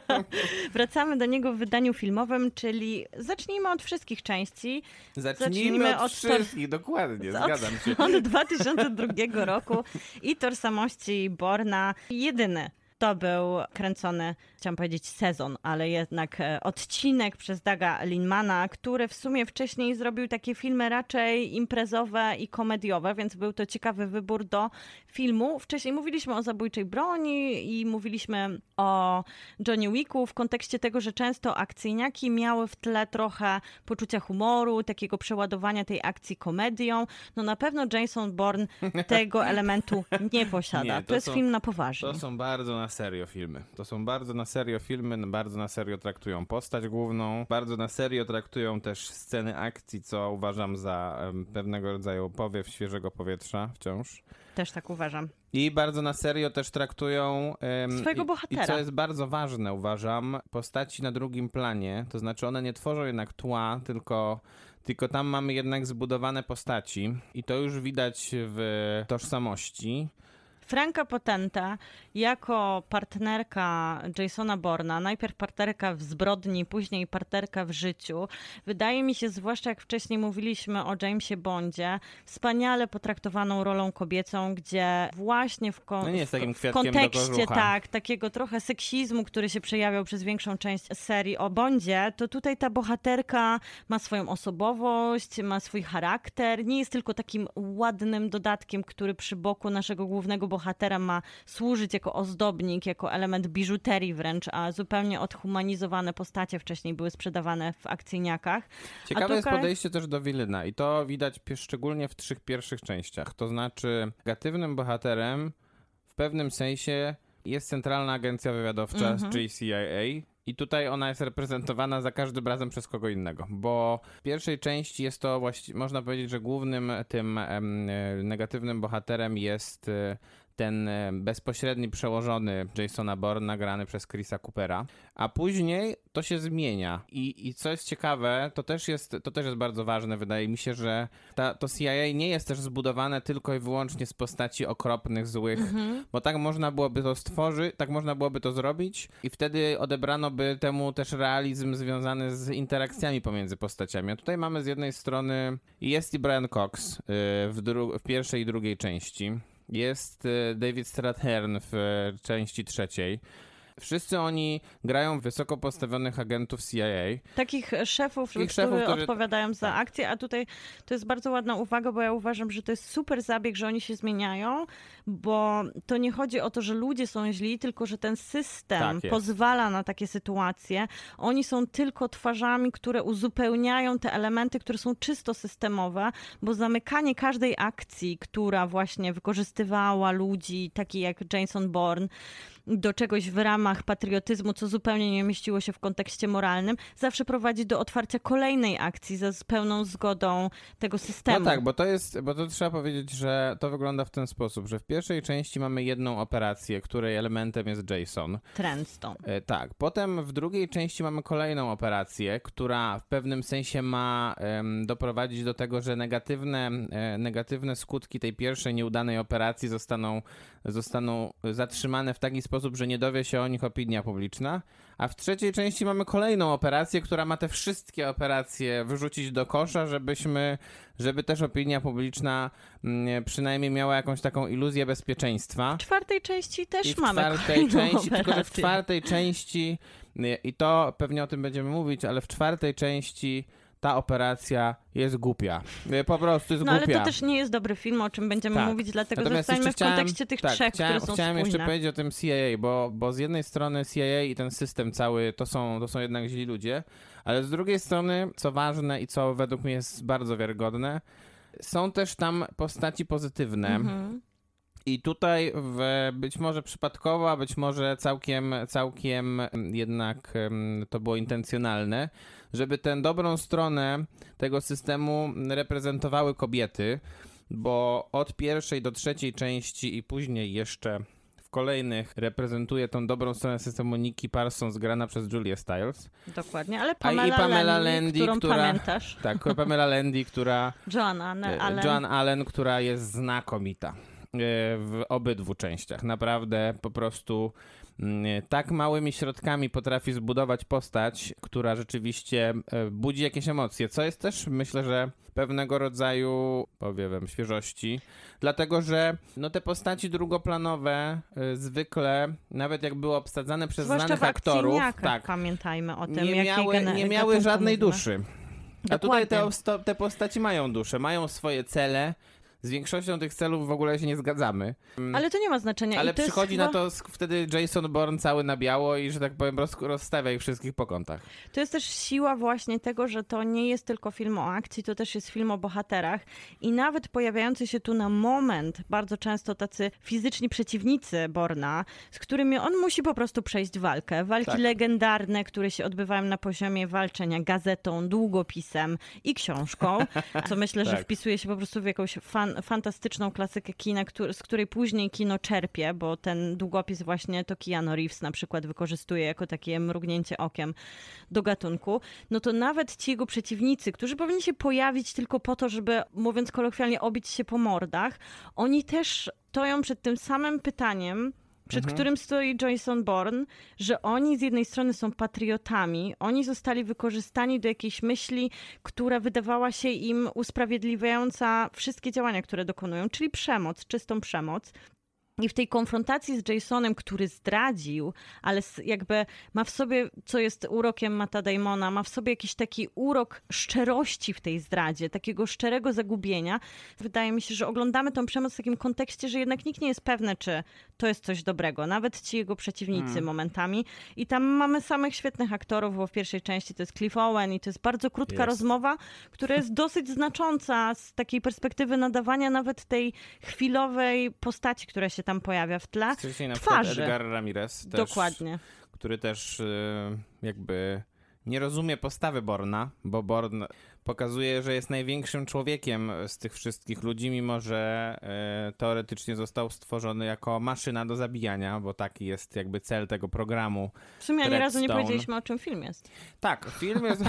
wracamy do niego w wydaniu filmowym, czyli zacznijmy od wszystkich części. zacznijmy zacznijmy od, od wszystkich, dokładnie, od- zgadzam się. Od 2002 roku i tożsamości Borna. Jedyny to był kręcony, chciałam powiedzieć sezon, ale jednak e, odcinek przez Daga Linmana, który w sumie wcześniej zrobił takie filmy raczej imprezowe i komediowe, więc był to ciekawy wybór do filmu. Wcześniej mówiliśmy o zabójczej broni i mówiliśmy o Johnny Wicku w kontekście tego, że często akcyjniaki miały w tle trochę poczucia humoru, takiego przeładowania tej akcji komedią. No na pewno Jason Bourne tego elementu nie posiada. Nie, to, to jest są- film na poważnie. To są bardzo serio filmy. To są bardzo na serio filmy, bardzo na serio traktują postać główną, bardzo na serio traktują też sceny akcji, co uważam za pewnego rodzaju powiew świeżego powietrza wciąż. Też tak uważam. I bardzo na serio też traktują. em, Swojego bohatera. I co jest bardzo ważne, uważam, postaci na drugim planie. To znaczy, one nie tworzą jednak tła, tylko. Tylko tam mamy jednak zbudowane postaci, i to już widać w tożsamości. Franka Potenta jako partnerka Jasona Borna, najpierw partnerka w zbrodni, później partnerka w życiu, wydaje mi się, zwłaszcza jak wcześniej mówiliśmy o Jamesie Bondzie, wspaniale potraktowaną rolą kobiecą, gdzie właśnie w, kon- No w- kontekście tak, takiego trochę seksizmu, który się przejawiał przez większą część serii o Bondzie, to tutaj ta bohaterka ma swoją osobowość, ma swój charakter, nie jest tylko takim ładnym dodatkiem, który przy boku naszego głównego bohatera ma służyć jako ozdobnik, jako element biżuterii wręcz, a zupełnie odhumanizowane postacie wcześniej były sprzedawane w akcyjniakach. Ciekawe jest tutaj- podejście też do Wilyna i to widać szczególnie w trzech pierwszych częściach. To znaczy, negatywnym bohaterem w pewnym sensie jest Centralna Agencja Wywiadowcza, Mhm. czyli CIA. I tutaj ona jest reprezentowana za każdym razem przez kogo innego, bo w pierwszej części jest to właściwie, można powiedzieć, że głównym tym em, e, negatywnym bohaterem jest e, ten e, bezpośredni przełożony Jasona Bourne, grany przez Chrisa Coopera, a później to się zmienia. I, I co jest ciekawe, to też jest, to też jest bardzo ważne, wydaje mi się, że ta, to CIA nie jest też zbudowane tylko i wyłącznie z postaci okropnych, złych, bo tak można byłoby to stworzyć, tak można byłoby to zrobić i wtedy odebrano by temu też realizm związany z interakcjami pomiędzy postaciami. A tutaj mamy z jednej strony jest i Brian Cox y, w, w pierwszej i drugiej części. Jest y, David Strathairn w y, części trzeciej. Wszyscy oni grają wysoko postawionych agentów CIA. Takich szefów, Takich którzy szefów, którzy- odpowiadają za tak. akcję, a tutaj to jest bardzo ładna uwaga, bo ja uważam, że to jest super zabieg, że oni się zmieniają, bo to nie chodzi o to, że ludzie są źli, tylko że ten system Tak pozwala na takie sytuacje. Oni są tylko twarzami, które uzupełniają te elementy, które są czysto systemowe, bo zamykanie każdej akcji, która właśnie wykorzystywała ludzi, takich jak Jason Bourne, do czegoś w ramach patriotyzmu, co zupełnie nie mieściło się w kontekście moralnym, zawsze prowadzi do otwarcia kolejnej akcji za z pełną zgodą tego systemu. No tak, bo to jest, bo to trzeba powiedzieć, że to wygląda w ten sposób, że w pierwszej części mamy jedną operację, której elementem jest Jason. Trendstone. Tak, potem w drugiej części mamy kolejną operację, która w pewnym sensie ma doprowadzić do tego, że negatywne, e, negatywne skutki tej pierwszej nieudanej operacji zostaną, zostaną zatrzymane w taki sposób, że nie dowie się o nich opinia publiczna. A w trzeciej części mamy kolejną operację, która ma te wszystkie operacje wyrzucić do kosza, żebyśmy, żeby też opinia publiczna mm, przynajmniej miała jakąś taką iluzję bezpieczeństwa. W czwartej części też I w mamy czwartej części, tylko że w operację. czwartej części, y, i to pewnie o tym będziemy mówić, ale w czwartej części ta operacja jest głupia. Y, Po prostu jest No ale głupia. to też nie jest dobry film, o czym będziemy Tak. mówić, dlatego Natomiast zostańmy w kontekście tych tak, trzech, chciałem, które są Chciałem spójne. jeszcze powiedzieć o tym CIA, bo, bo z jednej strony CIA i ten system cały to są, to są jednak źli ludzie, ale z drugiej strony, co ważne i co według mnie jest bardzo wiarygodne, są też tam postaci pozytywne. Mhm. I tutaj w, być może przypadkowo, a być może całkiem, całkiem jednak em, to było intencjonalne, żeby tę dobrą stronę tego systemu reprezentowały kobiety, bo od pierwszej do trzeciej części i później jeszcze w kolejnych reprezentuje tą dobrą stronę systemu Nikki Parsons grana przez Julia Stiles. Dokładnie, ale A Pamela, i Pamela Landy, którą która- pamiętasz. Tak, Pamela Landy, która Joanna E, Allen. Joan Allen, która jest znakomita. W obydwu częściach. Naprawdę po prostu mm, tak małymi środkami potrafi zbudować postać, która rzeczywiście e, budzi jakieś emocje, co jest też myślę, że pewnego rodzaju, powiem, świeżości, dlatego że no, te postaci drugoplanowe y, zwykle, nawet jak były obsadzane przez Zwłaszcza znanych aktorów, tak, pamiętajmy o tym, nie miały, nie miały żadnej duszy. A tutaj te, te postaci mają duszę, mają swoje cele. Z większością tych celów w ogóle się nie zgadzamy. Ale to nie ma znaczenia. Ale przychodzi chyba... na to wtedy Jason Bourne cały na biało i, że tak powiem, roz, rozstawia ich wszystkich po kątach. To jest też siła właśnie tego, że to nie jest tylko film o akcji, to też jest film o bohaterach. I nawet pojawiający się tu na moment bardzo często tacy fizyczni przeciwnicy Borna, z którymi on musi po prostu przejść walkę. Walki Tak. legendarne, które się odbywają na poziomie walczenia gazetą, długopisem i książką, co myślę, że Tak. wpisuje się po prostu w jakąś fan, fantastyczną klasykę kina, który, z której później kino czerpie, bo ten długopis właśnie to Keanu Reeves na przykład wykorzystuje jako takie mrugnięcie okiem do gatunku, no to nawet ci jego przeciwnicy, którzy powinni się pojawić tylko po to, żeby, mówiąc kolokwialnie, obić się po mordach, oni też stoją przed tym samym pytaniem, przed którym stoi Jason Bourne, że oni z jednej strony są patriotami, oni zostali wykorzystani do jakiejś myśli, która wydawała się im usprawiedliwiająca wszystkie działania, które dokonują, czyli przemoc, czystą przemoc. I w tej konfrontacji z Jasonem, który zdradził, ale jakby ma w sobie, co jest urokiem Mata Damona, ma w sobie jakiś taki urok szczerości w tej zdradzie, takiego szczerego zagubienia. Wydaje mi się, że oglądamy tą przemoc w takim kontekście, że jednak nikt nie jest pewny, czy to jest coś dobrego. Nawet ci jego przeciwnicy momentami. I tam mamy samych świetnych aktorów, bo w pierwszej części to jest Cliff Owen i to jest bardzo krótka rozmowa, która jest dosyć znacząca z takiej perspektywy nadawania nawet tej chwilowej postaci, która się tam pojawia w tle. Wcześniej na przykład Twarzy. Edgar Ramirez też, Dokładnie. który też y, jakby nie rozumie postawy Borna, bo Born pokazuje, że jest największym człowiekiem z tych wszystkich ludzi, mimo że y, teoretycznie został stworzony jako maszyna do zabijania, bo taki jest jakby cel tego programu. W sumie ani razu nie powiedzieliśmy, o czym film jest. Tak, film jest.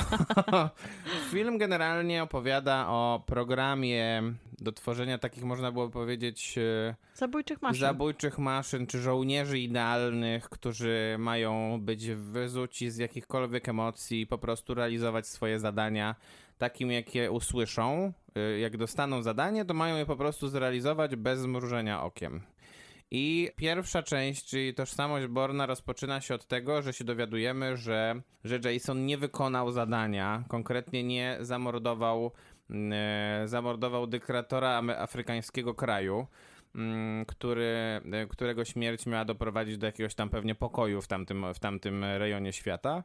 film generalnie opowiada o programie do tworzenia takich, można było powiedzieć, y, Zabójczych maszyn. zabójczych maszyn, czy żołnierzy idealnych, którzy mają być wyzuci z jakichkolwiek emocji i po prostu realizować swoje zadania takim, jakie usłyszą. Y, Jak dostaną zadanie, to mają je po prostu zrealizować bez zmrużenia okiem. I pierwsza część, czyli tożsamość Borna, rozpoczyna się od tego, że się dowiadujemy, że, że Jason nie wykonał zadania, konkretnie nie zamordował, e, zamordował dyktatora afrykańskiego kraju, mm, który, e, którego śmierć miała doprowadzić do jakiegoś tam pewnie pokoju w tamtym, w tamtym rejonie świata.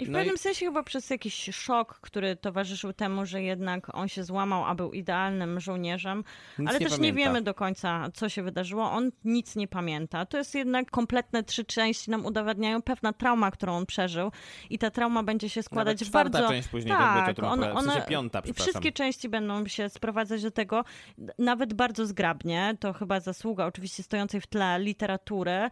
I w No i- pewnym sensie chyba przez jakiś szok, który towarzyszył temu, że jednak on się złamał, a był idealnym żołnierzem. Nic Ale nie też nie pamięta. wiemy do końca, co się wydarzyło. On nic nie pamięta. To jest jednak kompletne trzy części nam udowadniają pewna trauma, którą on przeżył. I ta trauma będzie się składać Nawet bardzo... część później też będzie o tym one, opowiadać, w sensie piąta, przepraszam. Wszystkie części będą się sprowadzać do tego, nawet bardzo zgrabnie, to chyba zasługa oczywiście stojącej w tle literatury,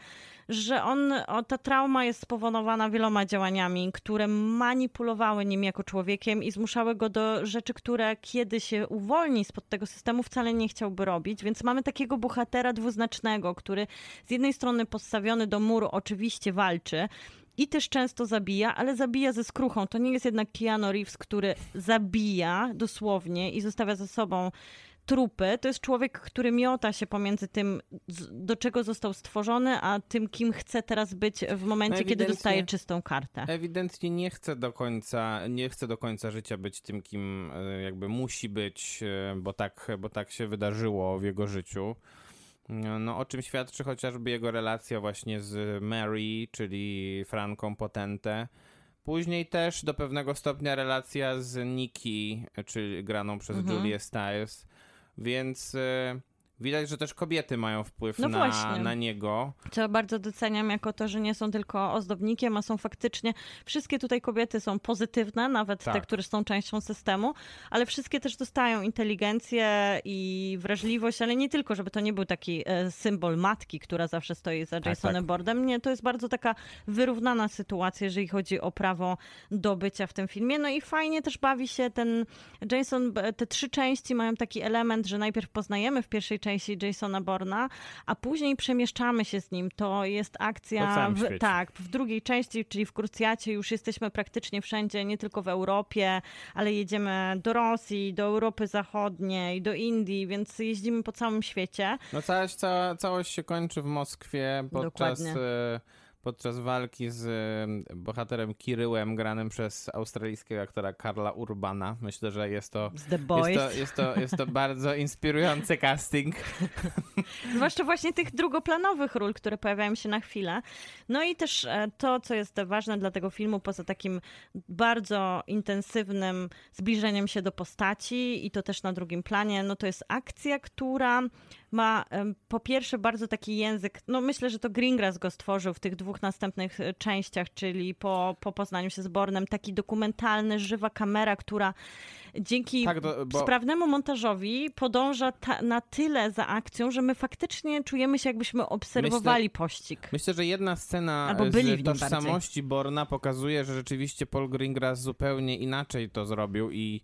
że on, o, ta trauma jest spowodowana wieloma działaniami, które manipulowały nim jako człowiekiem i zmuszały go do rzeczy, które kiedy się uwolni spod tego systemu, wcale nie chciałby robić. Więc mamy takiego bohatera dwuznacznego, który z jednej strony postawiony do muru oczywiście walczy, i też często zabija, ale zabija ze skruchą. To nie jest jednak Keanu Reeves, który zabija dosłownie i zostawia za sobą trupy. To jest człowiek, który miota się pomiędzy tym, do czego został stworzony, a tym, kim chce teraz być w momencie, kiedy dostaje czystą kartę. Ewidentnie nie chce do końca, nie chce do końca życia być tym, kim e, jakby musi być, e, bo tak, bo tak się wydarzyło w jego życiu. No, o czym świadczy chociażby jego relacja właśnie z Mary, czyli Franką Potente. Później też do pewnego stopnia relacja z Nikki, czyli graną przez Mhm. Julię Stiles. Więc e, widać, że też kobiety mają wpływ No na, na niego. Co bardzo doceniam jako to, że nie są tylko ozdobnikiem, a są faktycznie, wszystkie tutaj kobiety są pozytywne, nawet te, Tak. które są częścią systemu, ale wszystkie też dostają inteligencję i wrażliwość, ale nie tylko, żeby to nie był taki e, symbol matki, która zawsze stoi za Jasonem tak. Boardem. Nie, to jest bardzo taka wyrównana sytuacja, jeżeli chodzi o prawo do bycia w tym filmie. No i fajnie też bawi się ten Jason, te trzy części mają taki element, że najpierw poznajemy w pierwszej części części Jasona Borna, a później przemieszczamy się z nim. To jest akcja. W, tak, w drugiej części, czyli w Krucjacie, już jesteśmy praktycznie wszędzie, nie tylko w Europie, ale jedziemy do Rosji, do Europy Zachodniej, do Indii, więc jeździmy po całym świecie. No całość, cała, całość się kończy w Moskwie podczas, Dokładnie. Podczas walki z bohaterem Kiryłem granym przez australijskiego aktora Karla Urbana. Myślę, że jest to, Z The Boys. jest to, jest to, jest to bardzo inspirujący casting. Zwłaszcza właśnie tych drugoplanowych ról, które pojawiają się na chwilę. No i też e, to, co jest ważne dla tego filmu, poza takim bardzo intensywnym zbliżeniem się do postaci i to też na drugim planie, no to jest akcja, która ma po pierwsze bardzo taki język, no myślę, że to Greengrass go stworzył w tych dwóch następnych e, częściach, czyli po, po poznaniu się z Bornem, taki dokumentalny, żywa kamera, która dzięki Tak, do- bo- sprawnemu montażowi podąża ta, na tyle za akcją, że my faktycznie czujemy się, jakbyśmy obserwowali pościg. Myślę, że jedna scena Albo byli w z tożsamości Borna pokazuje, że rzeczywiście Paul Greengrass zupełnie inaczej to zrobił i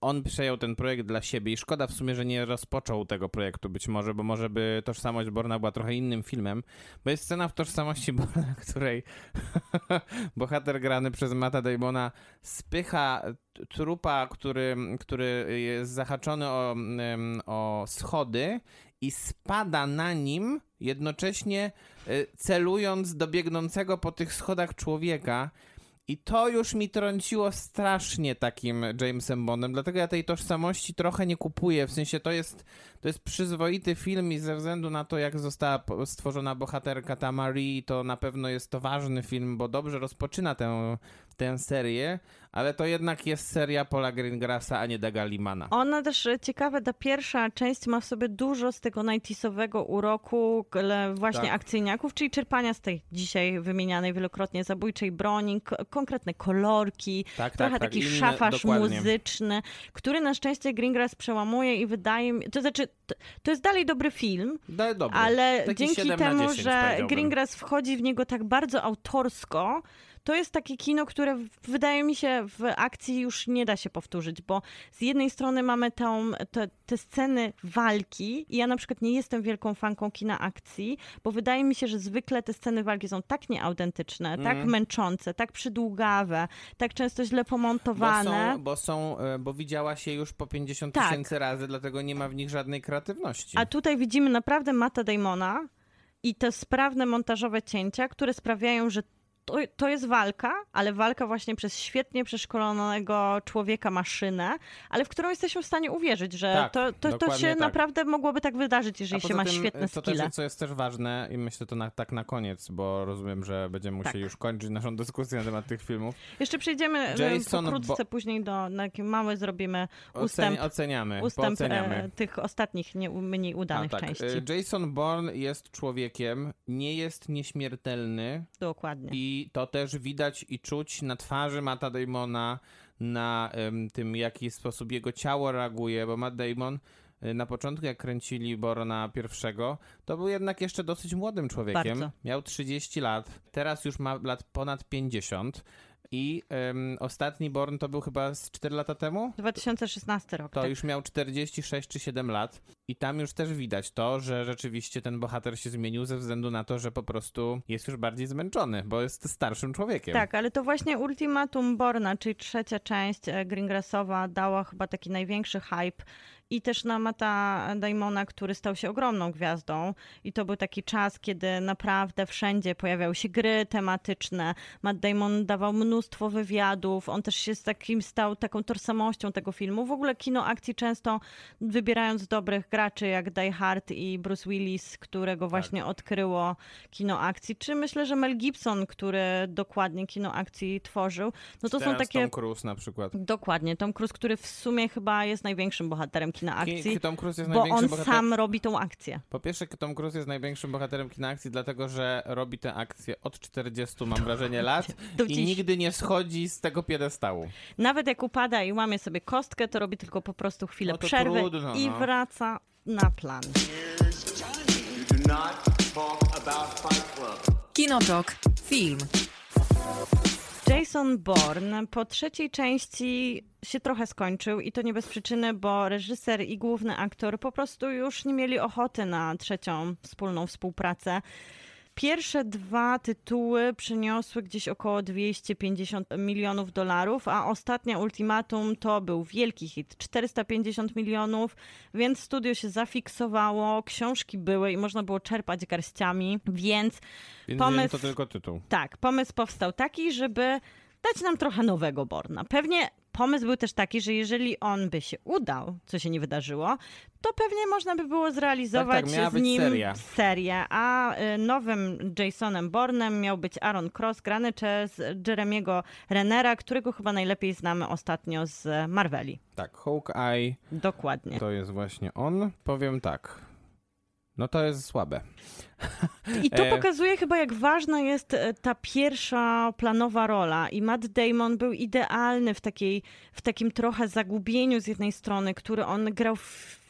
on przejął ten projekt dla siebie i szkoda w sumie, że nie rozpoczął tego projektu być może, bo może by Tożsamość Borna była trochę innym filmem, bo jest scena w Tożsamości Borna, której bohater grany przez Matta Damona spycha trupa, który, który jest zahaczony o, o schody i spada na nim, jednocześnie y, celując do biegnącego po tych schodach człowieka. I to już mi trąciło strasznie takim Jamesem Bondem, dlatego ja tej tożsamości trochę nie kupuję. W sensie to jest, to jest przyzwoity film i ze względu na to, jak została stworzona bohaterka Tamari, to na pewno jest to ważny film, bo dobrze rozpoczyna tę, tę serię, ale to jednak jest seria Paula Greengrassa, a nie Daga Limana. Ona też, e, ciekawe, ta pierwsza część ma w sobie dużo z tego 90sowego uroku, właśnie Tak. akcyjniaków, czyli czerpania z tej dzisiaj wymienianej wielokrotnie zabójczej broni, konkretne kolorki, Tak, trochę tak, tak, taki inne- szafarz dokładnie. muzyczny, który na szczęście Greengrass przełamuje i wydaje mi, to znaczy, to, jest dalej dobry film, dobry. ale Taki dzięki 7 na temu, 10 że. Greengrass wchodzi w niego tak bardzo autorsko, to jest takie kino, które wydaje mi się w akcji już nie da się powtórzyć, bo z jednej strony mamy tą, te, te sceny walki i ja na przykład nie jestem wielką fanką kina akcji, bo wydaje mi się, że zwykle te sceny walki są tak nieautentyczne, tak Mhm. męczące, tak przydługawe, tak często źle Bo pomontowane. są, bo są, e, bo widziała się już po 50 Tak. tysięcy razy, dlatego nie ma w nich żadnej kreatywności. A tutaj widzimy naprawdę Matta Damona i te sprawne montażowe cięcia, które sprawiają, że to, to jest walka, ale walka właśnie przez świetnie przeszkolonego człowieka maszynę, ale w którą jesteśmy w stanie uwierzyć, że Tak, to, to, to się tak. naprawdę mogłoby tak wydarzyć, jeżeli A się ma tym, świetne co, też, co jest też ważne i myślę to na, tak na koniec, bo rozumiem, że będziemy musieli Tak. już kończyć naszą dyskusję na temat tych filmów. Jeszcze przejdziemy e, Jason pokrótce Bo- później do, na mały zrobimy Oceni, ustęp, oceniamy, ustęp e, tych ostatnich, nie, mniej A, udanych tak. części. e, Jason Bourne jest człowiekiem, nie jest nieśmiertelny Dokładnie. i to też widać i czuć na twarzy Matta Damona, na tym, w jaki sposób jego ciało reaguje, bo Matt Damon e, na początku, jak kręcili Borna pierwszego, to był jednak jeszcze dosyć młodym człowiekiem. Bardzo. Miał 30 lat, teraz już ma lat ponad 50 i em, ostatni Born to był chyba z 4 lata temu? 2016 rok. To tak. już miał 46 czy 7 lat i tam już też widać to, że rzeczywiście ten bohater się zmienił ze względu na to, że po prostu jest już bardziej zmęczony, bo jest starszym człowiekiem. Tak, ale to właśnie Ultimatum Borna, czyli trzecia część e, Greengrassowa dała chyba taki największy hype i też na Mata Damona, który stał się ogromną gwiazdą i to był taki czas, kiedy naprawdę wszędzie pojawiały się gry tematyczne. Matt Damon dawał mnóstwo wywiadów, on też się z takim stał taką tożsamością tego filmu. W ogóle kino akcji często wybierając dobrych graczy jak Die Hard i Bruce Willis, którego właśnie odkryło kino akcji, czy myślę, że Mel Gibson, który dokładnie kino akcji tworzył, no to są takie... Tom Cruise na przykład. Dokładnie, Tom Cruise, który w sumie chyba jest największym bohaterem kina akcji, Tom Cruise jest bo największym on bohaterem. sam robi tą akcję. Po pierwsze, Tom Cruise jest największym bohaterem kina akcji, dlatego że robi tę akcję od 40, mam wrażenie, lat Do i dziś. nigdy nie schodzi z tego piedestału. Nawet jak upada i łamie sobie kostkę, to robi tylko po prostu chwilę No przerwy trudno, i no. wraca na plan. Kinotok. Film. Jason Bourne po trzeciej części się trochę skończył i to nie bez przyczyny, bo reżyser i główny aktor po prostu już nie mieli ochoty na trzecią wspólną współpracę. Pierwsze dwa tytuły przyniosły gdzieś około 250 milionów dolarów, a ostatnia Ultimatum to był wielki hit 450 milionów, więc studio się zafiksowało, książki były i można było czerpać garściami, więc Więc pomysł- to tylko tytuł. tak, pomysł powstał taki, żeby dać nam trochę nowego Borna. Pewnie pomysł był też taki, że jeżeli on by się udał, co się nie wydarzyło, to pewnie można by było zrealizować Tak, tak, z nim seria. serię, a y, nowym Jasonem Bornem miał być Aaron Cross, grany przez Jeremiego Renera, którego chyba najlepiej znamy ostatnio z Marveli. Tak, Hawkeye Dokładnie. to jest właśnie on. Powiem tak. No to jest słabe. I to E. pokazuje chyba, jak ważna jest e, ta pierwsza planowa rola. I Matt Damon był idealny w, takiej, w takim trochę zagubieniu z jednej strony, który on grał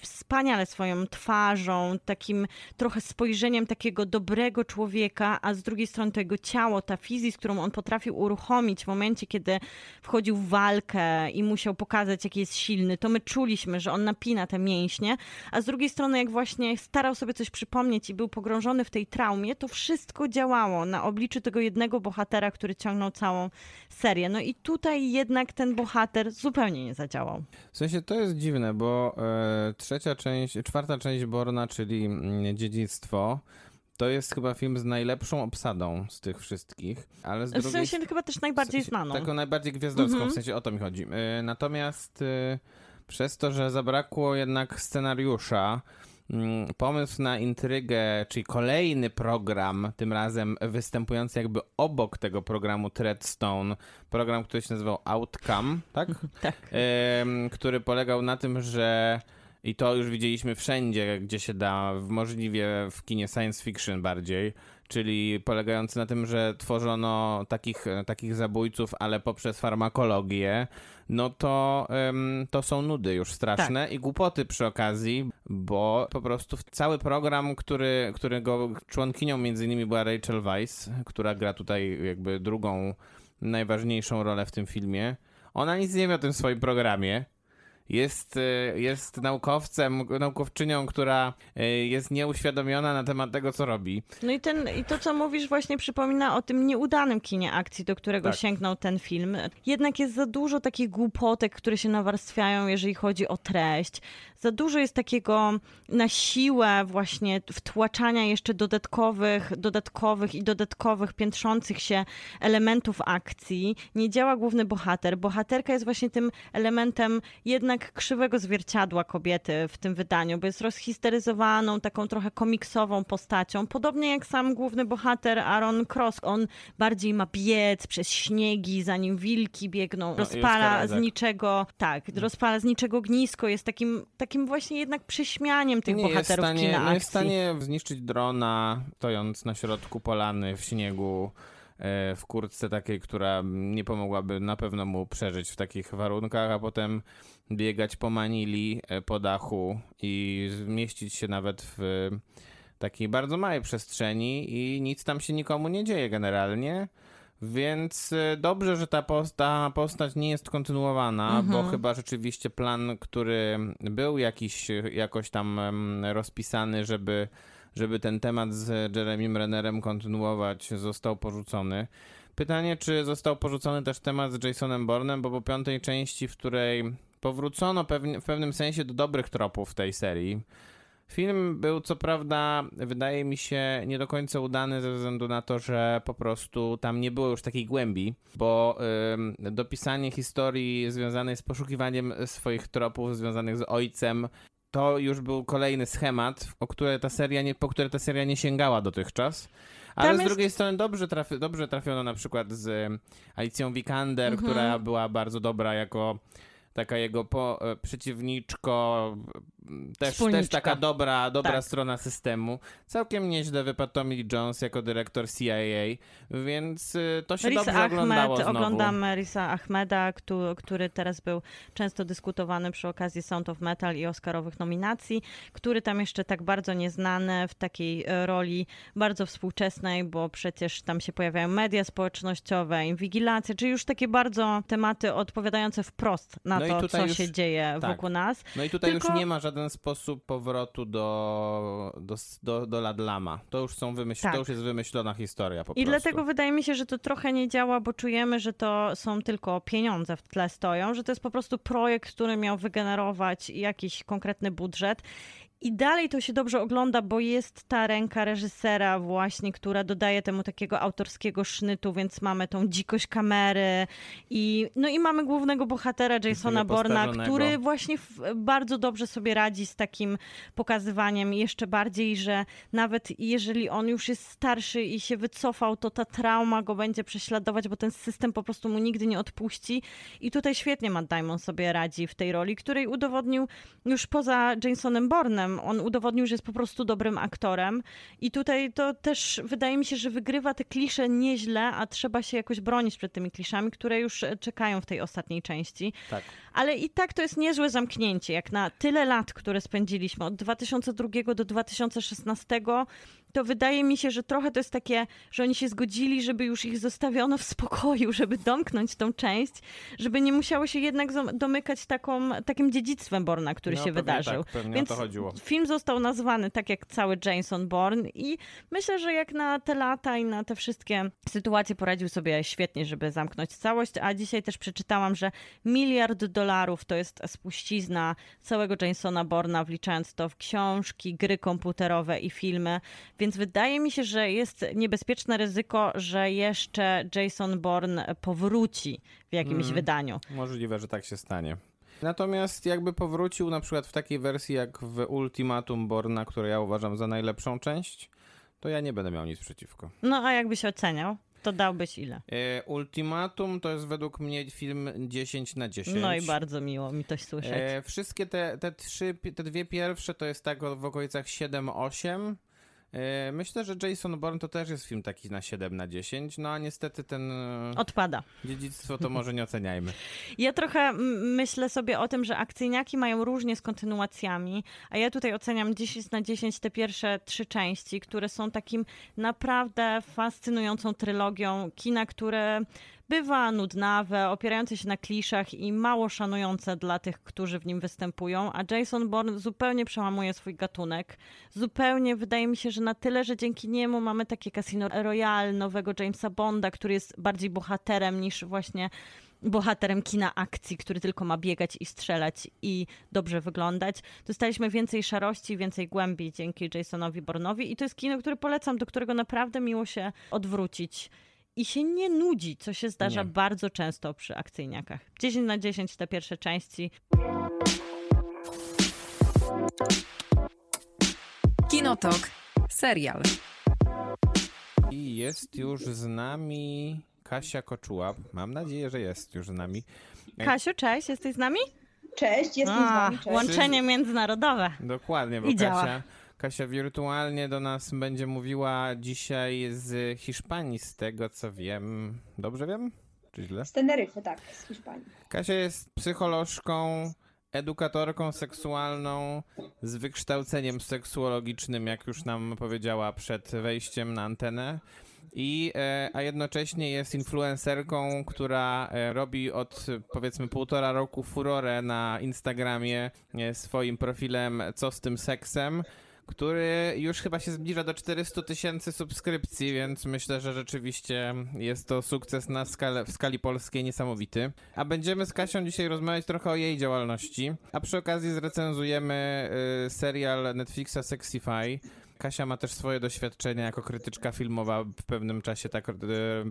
wspaniale swoją twarzą, takim trochę spojrzeniem takiego dobrego człowieka, a z drugiej strony to jego ciało, ta fizis, którą on potrafił uruchomić w momencie, kiedy wchodził w walkę i musiał pokazać, jaki jest silny, to my czuliśmy, że on napina te mięśnie, a z drugiej strony, jak właśnie starał sobie coś przypomnieć i był pogrążony w tej traumie, to wszystko działało na obliczu tego jednego bohatera, który ciągnął całą serię. No i tutaj jednak ten bohater zupełnie nie zadziałał. W sensie to jest dziwne, bo e, trzecia część, czwarta część Borna, czyli mm, Dziedzictwo, to jest chyba film z najlepszą obsadą z tych wszystkich, ale z W drugiej sensie chyba też najbardziej w sensie, znaną. Taką najbardziej gwiazdowską, Mhm. w sensie o to mi chodzi. E, Natomiast e, przez to, że zabrakło jednak scenariusza, mm, pomysł na intrygę, czyli kolejny program, tym razem występujący jakby obok tego programu Treadstone, program, który się nazywał Outcome, tak? Tak. Który polegał na tym, że i to już widzieliśmy wszędzie, gdzie się da, w- możliwie w kinie science fiction bardziej, czyli polegający na tym, że tworzono takich, takich zabójców, ale poprzez farmakologię, no to, em, to są nudy już straszne i głupoty przy okazji, bo po prostu cały program, który, którego członkinią między innymi była Rachel Weisz, która gra tutaj jakby drugą najważniejszą rolę w tym filmie, ona nic nie wie o tym swoim programie. Jest, e, jest naukowcem, naukowczynią, która e, jest nieuświadomiona na temat tego, co robi. No i, ten, i to, co mówisz, właśnie przypomina o tym nieudanym kinie akcji, do którego Tak. sięgnął ten film. Jednak jest za dużo takich głupotek, które się nawarstwiają, jeżeli chodzi o treść. Za dużo jest takiego na siłę właśnie wtłaczania jeszcze dodatkowych, dodatkowych i dodatkowych piętrzących się elementów akcji. Nie działa główny bohater. Bohaterka jest właśnie tym elementem jednak krzywego zwierciadła kobiety w tym wydaniu, bo jest rozhisteryzowaną, taką trochę komiksową postacią. Podobnie jak sam główny bohater Aaron Cross. On bardziej ma biec przez śniegi, zanim wilki biegną. No Rozpala z niczego, tak, rozpala z niczego gnisko. Jest takim, takim właśnie jednak przyśmianiem tych nie jest bohaterów stanie, kina nie akcji. jest w stanie zniszczyć drona, stojąc na środku polany w śniegu, e, w kurtce takiej, która nie pomogłaby na pewno mu przeżyć w takich warunkach, a potem biegać po Manili, e, po dachu i zmieścić się nawet w takiej bardzo małej przestrzeni i nic tam się nikomu nie dzieje generalnie. Więc e, dobrze, że ta, post ta postać nie jest kontynuowana, bo chyba rzeczywiście plan, który był jakiś, jakoś tam rozpisany, żeby, żeby ten temat z Jeremym Rennerem kontynuować, został porzucony. Pytanie, czy został porzucony też temat z Jasonem Bournem, bo po piątej części, w której powrócono pewnie, w pewnym sensie do dobrych tropów tej serii, Film był co prawda, wydaje mi się, nie do końca udany ze względu na to, że po prostu tam nie było już takiej głębi, bo dopisanie historii związanej z poszukiwaniem swoich tropów związanych z ojcem to już był kolejny schemat, o które ta seria nie, po które ta seria nie sięgała dotychczas. Ale Tam z jest- drugiej strony dobrze, trafi, dobrze trafiono na przykład z Alicją Vikander, która była bardzo dobra jako taka jego po, e, przeciwniczko, też, Wspólniczka. też taka dobra, dobra Tak. strona systemu. Całkiem nieźle wypadł Tommy Lee Jones jako dyrektor CIA, więc y, to się Riz dobrze oglądało Ahmed, znowu. oglądamy Risa Ahmeda, który, który teraz był często dyskutowany przy okazji Sound of Metal i Oscarowych nominacji, który tam jeszcze tak bardzo nieznany w takiej e, roli bardzo współczesnej, bo przecież tam się pojawiają media społecznościowe, inwigilacja, czyli już takie bardzo tematy odpowiadające wprost na No to, co już- się dzieje tak. wokół nas. No i tutaj Tylko- już nie ma żaden sposób powrotu do, do, do, do Ladlama. To już są wymyśl... Tak. to już jest wymyślona historia po I prostu. dlatego wydaje mi się, że to trochę nie działa, bo czujemy, że to są tylko pieniądze w tle stoją, że to jest po prostu projekt, który miał wygenerować jakiś konkretny budżet. I dalej to się dobrze ogląda, bo jest ta ręka reżysera właśnie, która dodaje temu takiego autorskiego sznytu, więc mamy tą dzikość kamery i no i mamy głównego bohatera Jasona Borna, który właśnie w, bardzo dobrze sobie radzi z takim pokazywaniem. Jeszcze bardziej, że nawet jeżeli on już jest starszy i się wycofał, to ta trauma go będzie prześladować, bo ten system po prostu mu nigdy nie odpuści. I tutaj świetnie Matt Damon sobie radzi w tej roli, której udowodnił już poza Jasonem On udowodnił, że jest po prostu dobrym aktorem. I tutaj to też wydaje mi się, że wygrywa te klisze nieźle, a trzeba się jakoś bronić przed tymi kliszami, które już e, czekają w tej ostatniej części. Tak. Ale i tak to jest niezłe zamknięcie, jak na tyle lat, które spędziliśmy od 2002 do 2016, to wydaje mi się, że trochę to jest takie, że oni się zgodzili, żeby już ich zostawiono w spokoju, żeby domknąć tą część, żeby nie musiało się jednak domykać taką, takim dziedzictwem Borna, który No, się pewnie wydarzył. Tak, Więc film został nazwany tak jak cały Jason Bourne i myślę, że jak na te lata i na te wszystkie sytuacje poradził sobie świetnie, żeby zamknąć całość, a dzisiaj też przeczytałam, że miliard dolarów to jest spuścizna całego Jasona Bourna, wliczając to w książki, gry komputerowe i filmy, więc wydaje mi się, że jest niebezpieczne ryzyko, że jeszcze Jason Bourne powróci w jakimś Mm. wydaniu. Możliwe, że tak się stanie. Natomiast jakby powrócił na przykład w takiej wersji jak w Ultimatum Borna, które ja uważam za najlepszą część, to ja nie będę miał nic przeciwko. No a jakbyś oceniał, to dałbyś ile? E, Ultimatum to jest według mnie film 10 na 10. No i bardzo miło mi to słyszeć. E, wszystkie te, te trzy, te dwie pierwsze to jest tak w okolicach 7-8. E, myślę, że Jason Bourne to też jest film taki na 7 na 10, no a niestety ten e, Odpada. dziedzictwo to może nie oceniajmy. Ja trochę myślę sobie o tym, że akcyjniaki mają różnie z kontynuacjami, a ja tutaj oceniam 10 na 10 te pierwsze trzy części, które są takim naprawdę fascynującą trylogią kina, które bywa nudnawe, opierające się na kliszach i mało szanujące dla tych, którzy w nim występują, a Jason Bourne zupełnie przełamuje swój gatunek. Zupełnie wydaje mi się, że na tyle, że dzięki niemu mamy takie Casino Royale nowego Jamesa Bonda, który jest bardziej bohaterem niż właśnie bohaterem kina akcji, który tylko ma biegać i strzelać i dobrze wyglądać. Dostaliśmy więcej szarości, więcej głębi dzięki Jasonowi Bourne'owi i to jest kino, które polecam, do którego naprawdę miło się odwrócić i się nie nudzi, co się zdarza Nie. bardzo często przy akcyjniakach. 10 na 10 te pierwsze części. Kinotok. Serial. I jest już z nami Kasia Koczuła. Mam nadzieję, że jest już z nami. Ej. Kasiu, cześć, jesteś z nami? Cześć, jestem z A, wami, cześć. łączenie międzynarodowe. Dokładnie, bo I działa. Kasia, wirtualnie do nas będzie mówiła dzisiaj z Hiszpanii, z tego co wiem. Dobrze wiem? Czy źle? Z Teneryfy, tak, z Hiszpanii. Kasia jest psycholożką, edukatorką seksualną z wykształceniem seksuologicznym, jak już nam powiedziała przed wejściem na antenę. I, e, a jednocześnie jest influencerką, która e, robi od powiedzmy półtora roku furorę na Instagramie e, swoim profilem Co z tym seksem, który już chyba się zbliża do 400 tysięcy subskrypcji, więc myślę, że rzeczywiście jest to sukces na skalę, w skali polskiej niesamowity. A będziemy z Kasią dzisiaj rozmawiać trochę o jej działalności, a przy okazji zrecenzujemy y, serial Netflixa Sexify. Kasia ma też swoje doświadczenia jako krytyczka filmowa. W pewnym czasie tak e,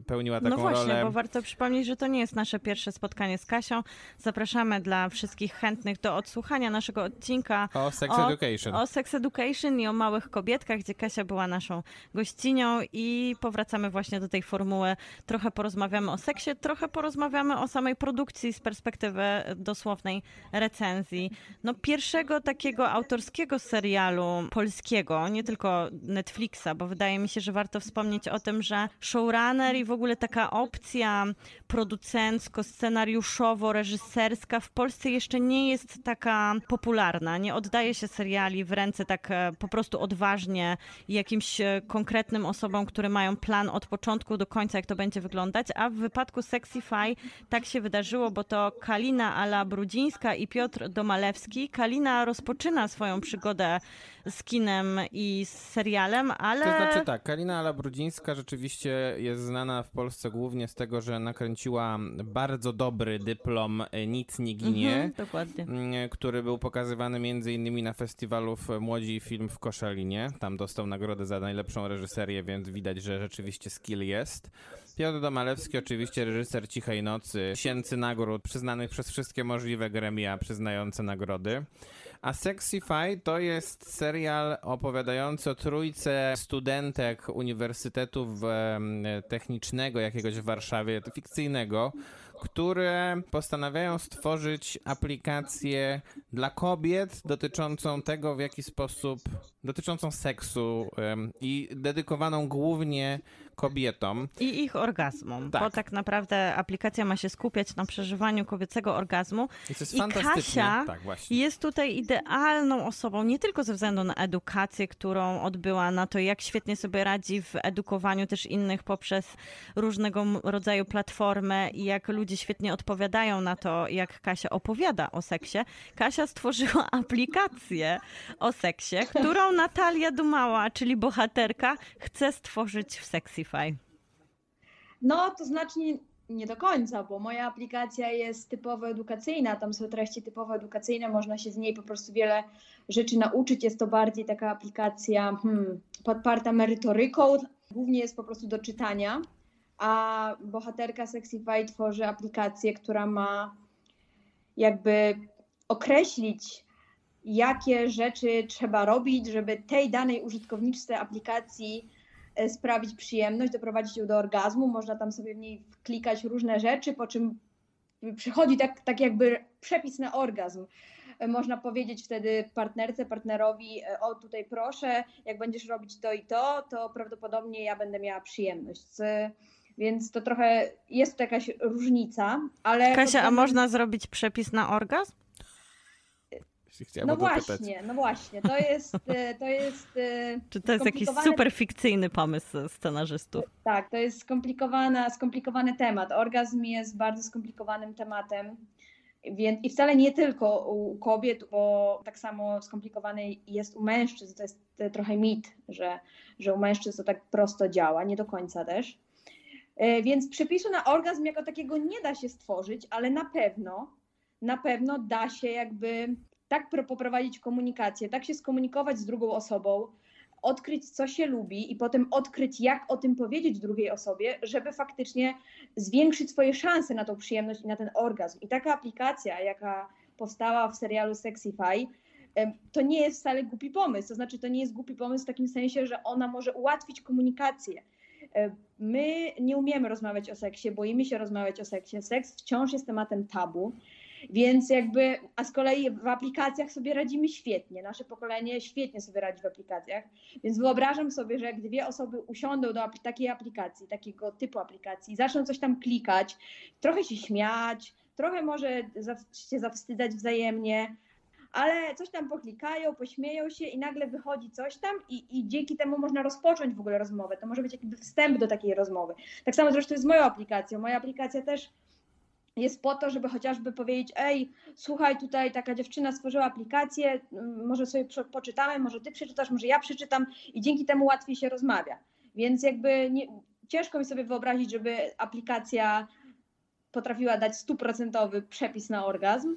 pełniła taką no właśnie, rolę. bo warto przypomnieć, że to nie jest nasze pierwsze spotkanie z Kasią. Zapraszamy dla wszystkich chętnych do odsłuchania naszego odcinka O Sex o, Education. o Sex Education i o małych kobietkach, gdzie Kasia była naszą gościnią i powracamy właśnie do tej formuły. Trochę porozmawiamy o seksie, trochę porozmawiamy o samej produkcji z perspektywy dosłownej recenzji. No pierwszego takiego autorskiego serialu polskiego, nie tylko Netflixa, bo wydaje mi się, że warto wspomnieć o tym, że showrunner i w ogóle taka opcja producencko-scenariuszowo-reżyserska w Polsce jeszcze nie jest taka popularna. Nie oddaje się seriali w ręce tak e, po prostu odważnie jakimś e, konkretnym osobom, które mają plan od początku do końca, jak to będzie wyglądać, a w wypadku Sexify tak się wydarzyło, bo to Kalina Ala Brudzińska i Piotr Domalewski. Kalina rozpoczyna swoją przygodę z kinem i z serialem, ale... To znaczy tak, Kalina Ala-Brudzińska rzeczywiście jest znana w Polsce głównie z tego, że nakręciła bardzo dobry dyplom Nic nie ginie, Mhm, dokładnie. mm, który był pokazywany między innymi na festiwalu Młodzi Film w Koszalinie. Tam dostał nagrodę za najlepszą reżyserię, więc widać, że rzeczywiście skill jest. Piotr Domalewski, oczywiście reżyser Cichej Nocy, tysięcy nagród przyznanych przez wszystkie możliwe gremia przyznające nagrody. A Sexify to jest serial opowiadający o trójce studentek Uniwersytetu Technicznego jakiegoś w Warszawie, fikcyjnego, które postanawiają stworzyć aplikację dla kobiet dotyczącą tego, w jaki sposób, dotyczącą seksu i dedykowaną głównie kobietom. I ich orgazmom, Tak. bo tak naprawdę aplikacja ma się skupiać na przeżywaniu kobiecego orgazmu. I to jest I. Kasia tak. Jest tutaj idealną osobą, nie tylko ze względu na edukację, którą odbyła, na to, jak świetnie sobie radzi w edukowaniu też innych poprzez różnego rodzaju platformy i jak ludzie świetnie odpowiadają na to, jak Kasia opowiada o seksie. Kasia stworzyła aplikację o seksie, którą Natalia Dumała, czyli bohaterka, chce stworzyć w Sexify. No, to znaczy nie, do końca, bo moja aplikacja jest typowo edukacyjna, tam są treści typowo edukacyjne, można się z niej po prostu wiele rzeczy nauczyć. Jest to bardziej taka aplikacja hmm, podparta merytoryką, głównie jest po prostu do czytania, a bohaterka Sexify tworzy aplikację, która ma jakby określić, jakie rzeczy trzeba robić, żeby tej danej użytkowniczce aplikacji sprawić przyjemność, doprowadzić ją do orgazmu. Można tam sobie w niej klikać różne rzeczy, po czym przychodzi tak, tak jakby przepis na orgazm. E, Można powiedzieć wtedy partnerce, partnerowi, e, o tutaj proszę, jak będziesz robić to i to, to prawdopodobnie ja będę miała przyjemność. Więc to trochę jest to jakaś różnica, ale. Kasia, a można zrobić przepis na orgazm? Chciałem No pytać. właśnie, no właśnie. To jest. e, To jest e, Czy to jest jakiś super fikcyjny pomysł scenarzystów? Tak, to jest skomplikowana, skomplikowany temat. Orgazm jest bardzo skomplikowanym tematem. Więc, I wcale nie tylko u kobiet, bo tak samo skomplikowany jest u mężczyzn. To jest trochę mit, że, że u mężczyzn to tak prosto działa, nie do końca też. E, Więc przepisu na orgazm jako takiego nie da się stworzyć, ale na pewno, na pewno da się jakby tak pro- poprowadzić komunikację, tak się skomunikować z drugą osobą, odkryć, co się lubi i potem odkryć, jak o tym powiedzieć drugiej osobie, żeby faktycznie zwiększyć swoje szanse na tą przyjemność i na ten orgazm. I taka aplikacja, jaka powstała w serialu Sexify, to nie jest wcale głupi pomysł. To znaczy, to nie jest głupi pomysł w takim sensie, że ona może ułatwić komunikację. My nie umiemy rozmawiać o seksie, boimy się rozmawiać o seksie. Seks wciąż jest tematem tabu. Więc jakby, a z kolei w aplikacjach sobie radzimy świetnie. Nasze pokolenie świetnie sobie radzi w aplikacjach. Więc wyobrażam sobie, że jak dwie osoby usiądą do takiej aplikacji, takiego typu aplikacji, zaczną coś tam klikać, trochę się śmiać, trochę może się zawstydzać wzajemnie, ale coś tam poklikają, pośmieją się i nagle wychodzi coś tam i, i dzięki temu można rozpocząć w ogóle rozmowę. To może być jakby wstęp do takiej rozmowy. Tak samo zresztą jest z moją aplikacją. Moja aplikacja też jest po to, żeby chociażby powiedzieć, ej, słuchaj, tutaj taka dziewczyna stworzyła aplikację, mm, może sobie poczytamy, może ty przeczytasz, może ja przeczytam i dzięki temu łatwiej się rozmawia. Więc jakby nie, ciężko mi sobie wyobrazić, żeby aplikacja potrafiła dać stuprocentowy przepis na orgazm,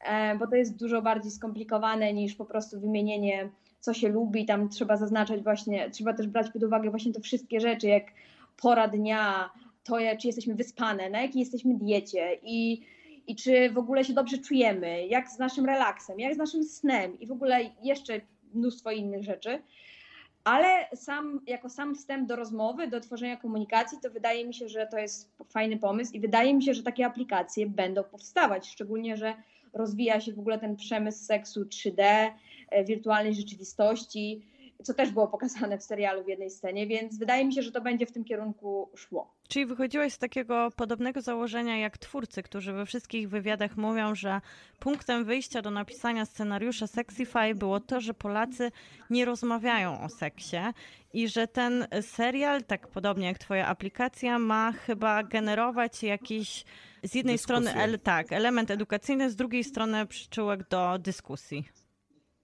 e, bo to jest dużo bardziej skomplikowane niż po prostu wymienienie co się lubi, tam trzeba zaznaczać właśnie, trzeba też brać pod uwagę właśnie te wszystkie rzeczy, jak pora dnia, to czy jesteśmy wyspane, na jakiej jesteśmy diecie i, i czy w ogóle się dobrze czujemy, jak z naszym relaksem, jak z naszym snem i w ogóle jeszcze mnóstwo innych rzeczy. Ale sam, jako sam wstęp do rozmowy, do tworzenia komunikacji, to wydaje mi się, że to jest fajny pomysł i wydaje mi się, że takie aplikacje będą powstawać, szczególnie, że rozwija się w ogóle ten przemysł seksu 3D, e, wirtualnej rzeczywistości, co też było pokazane w serialu w jednej scenie, więc wydaje mi się, że to będzie w tym kierunku szło. Czyli wychodziłeś z takiego podobnego założenia jak twórcy, którzy we wszystkich wywiadach mówią, że punktem wyjścia do napisania scenariusza Sexify było to, że Polacy nie rozmawiają o seksie i że ten serial, tak podobnie jak twoja aplikacja, ma chyba generować jakiś z jednej Dyskusję. strony el, tak, element edukacyjny, z drugiej strony przyczółek do dyskusji.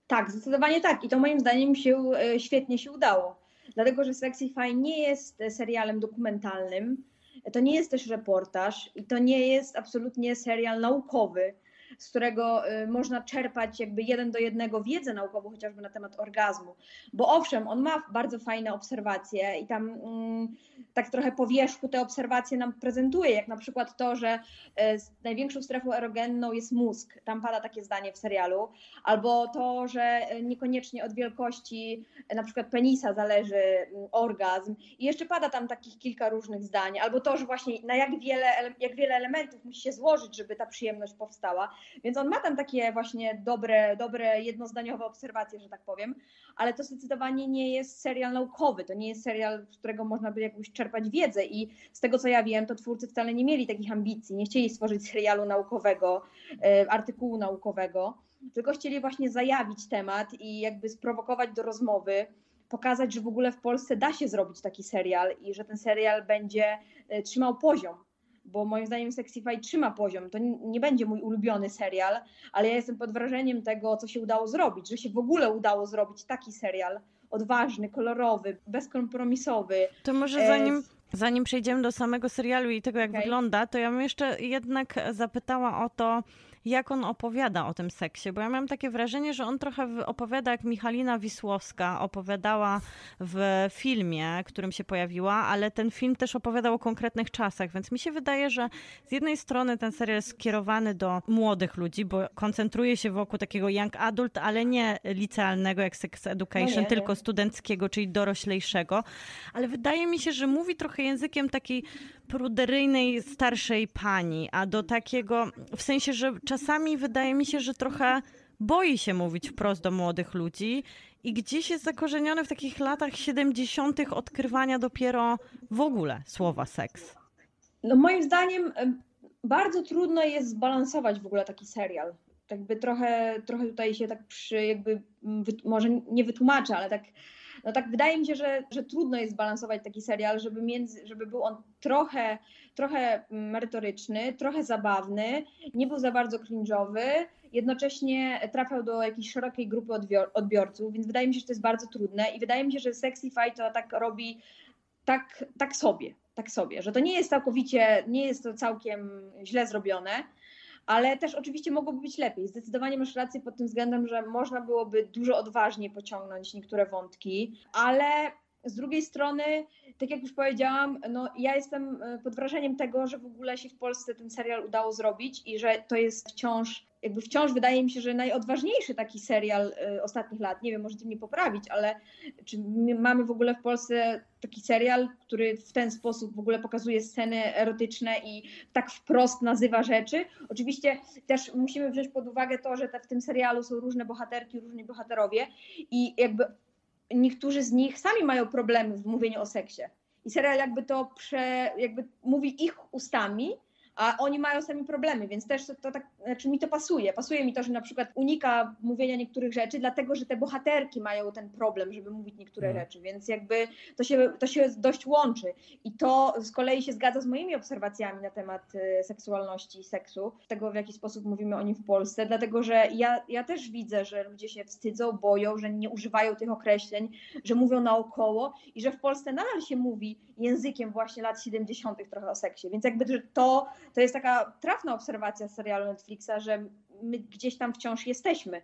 Tak, zdecydowanie tak. I to moim zdaniem się e, świetnie się udało. Dlatego, że Sexify nie jest e, serialem dokumentalnym, to nie jest też reportaż i to nie jest absolutnie serial naukowy, z którego y, można czerpać jakby jeden do jednego wiedzę naukową, chociażby na temat orgazmu. Bo owszem, on ma bardzo fajne obserwacje i tam mm, tak trochę po wierzchu te obserwacje nam prezentuje, jak na przykład to, że y, największą strefą erogenną jest mózg, tam pada takie zdanie w serialu, albo to, że y, niekoniecznie od wielkości na przykład penisa zależy mm, orgazm i jeszcze pada tam takich kilka różnych zdań, albo to, że właśnie na jak wiele, jak wiele elementów musi się złożyć, żeby ta przyjemność powstała. Więc on ma tam takie właśnie dobre, dobre jednozdaniowe obserwacje, że tak powiem, ale to zdecydowanie nie jest serial naukowy, to nie jest serial, z którego można by jakąś czerpać wiedzę i z tego co ja wiem, to twórcy wcale nie mieli takich ambicji, nie chcieli stworzyć serialu naukowego, e, artykułu naukowego, tylko chcieli właśnie zajawić temat i jakby sprowokować do rozmowy, pokazać, że w ogóle w Polsce da się zrobić taki serial i że ten serial będzie e, trzymał poziom bo moim zdaniem Sexify trzyma poziom. To nie, nie będzie mój ulubiony serial, ale ja jestem pod wrażeniem tego, co się udało zrobić, że się w ogóle udało zrobić taki serial odważny, kolorowy, bezkompromisowy. To może E, zanim, zanim przejdziemy do samego serialu i tego, jak Okej. wygląda, to ja bym jeszcze jednak zapytała o to, jak on opowiada o tym seksie, bo ja mam takie wrażenie, że on trochę opowiada jak Michalina Wisłowska opowiadała w filmie, którym się pojawiła, ale ten film też opowiadał o konkretnych czasach, więc mi się wydaje, że z jednej strony ten serial jest skierowany do młodych ludzi, bo koncentruje się wokół takiego young adult, ale nie licealnego jak sex education, No nie, tylko nie. studenckiego, czyli doroślejszego, ale wydaje mi się, że mówi trochę językiem takiej pruderyjnej, starszej pani, a do takiego, w sensie, że czasami wydaje mi się, że trochę boi się mówić wprost do młodych ludzi i gdzieś jest zakorzeniony w takich latach 70. odkrywania dopiero w ogóle słowa seks. No moim zdaniem em, bardzo trudno jest zbalansować w ogóle taki serial. Jakby trochę, trochę tutaj się tak przy, jakby może nie wytłumaczę, ale tak, no tak wydaje mi się, że, że trudno jest zbalansować taki serial, żeby, między, żeby był on trochę, trochę merytoryczny, trochę zabawny, nie był za bardzo cringe'owy, jednocześnie trafiał do jakiejś szerokiej grupy odbior- odbiorców, więc wydaje mi się, że to jest bardzo trudne i wydaje mi się, że Sexify to tak robi tak, tak sobie, tak sobie, że to nie jest całkowicie, nie jest to całkiem źle zrobione, ale też oczywiście mogłoby być lepiej. Zdecydowanie masz rację pod tym względem, że można byłoby dużo odważniej pociągnąć niektóre wątki, ale z drugiej strony, tak jak już powiedziałam, no ja jestem e, pod wrażeniem tego, że w ogóle się w Polsce ten serial udało zrobić i że to jest wciąż, jakby wciąż wydaje mi się, że najodważniejszy taki serial e, ostatnich lat. Nie wiem, możecie mnie poprawić, ale czy my mamy w ogóle w Polsce taki serial, który w ten sposób w ogóle pokazuje sceny erotyczne i tak wprost nazywa rzeczy. Oczywiście też musimy wziąć pod uwagę to, że te, w tym serialu są różne bohaterki, różni bohaterowie i jakby niektórzy z nich sami mają problemy w mówieniu o seksie. I serial jakby to prze, jakby mówi ich ustami, a oni mają sami problemy, więc też to, to tak, znaczy mi to pasuje. Pasuje mi to, że na przykład unika mówienia niektórych rzeczy, dlatego że te bohaterki mają ten problem, żeby mówić niektóre Mhm. rzeczy, więc jakby to się, to się dość łączy. I to z kolei się zgadza z moimi obserwacjami na temat y, seksualności i seksu, tego w jaki sposób mówimy o nim w Polsce, dlatego że ja, ja też widzę, że ludzie się wstydzą, boją, że nie używają tych określeń, że mówią naokoło i że w Polsce nadal się mówi językiem właśnie lat 70. trochę o seksie, więc jakby to, to jest taka trafna obserwacja serialu Netflixa, że my gdzieś tam wciąż jesteśmy,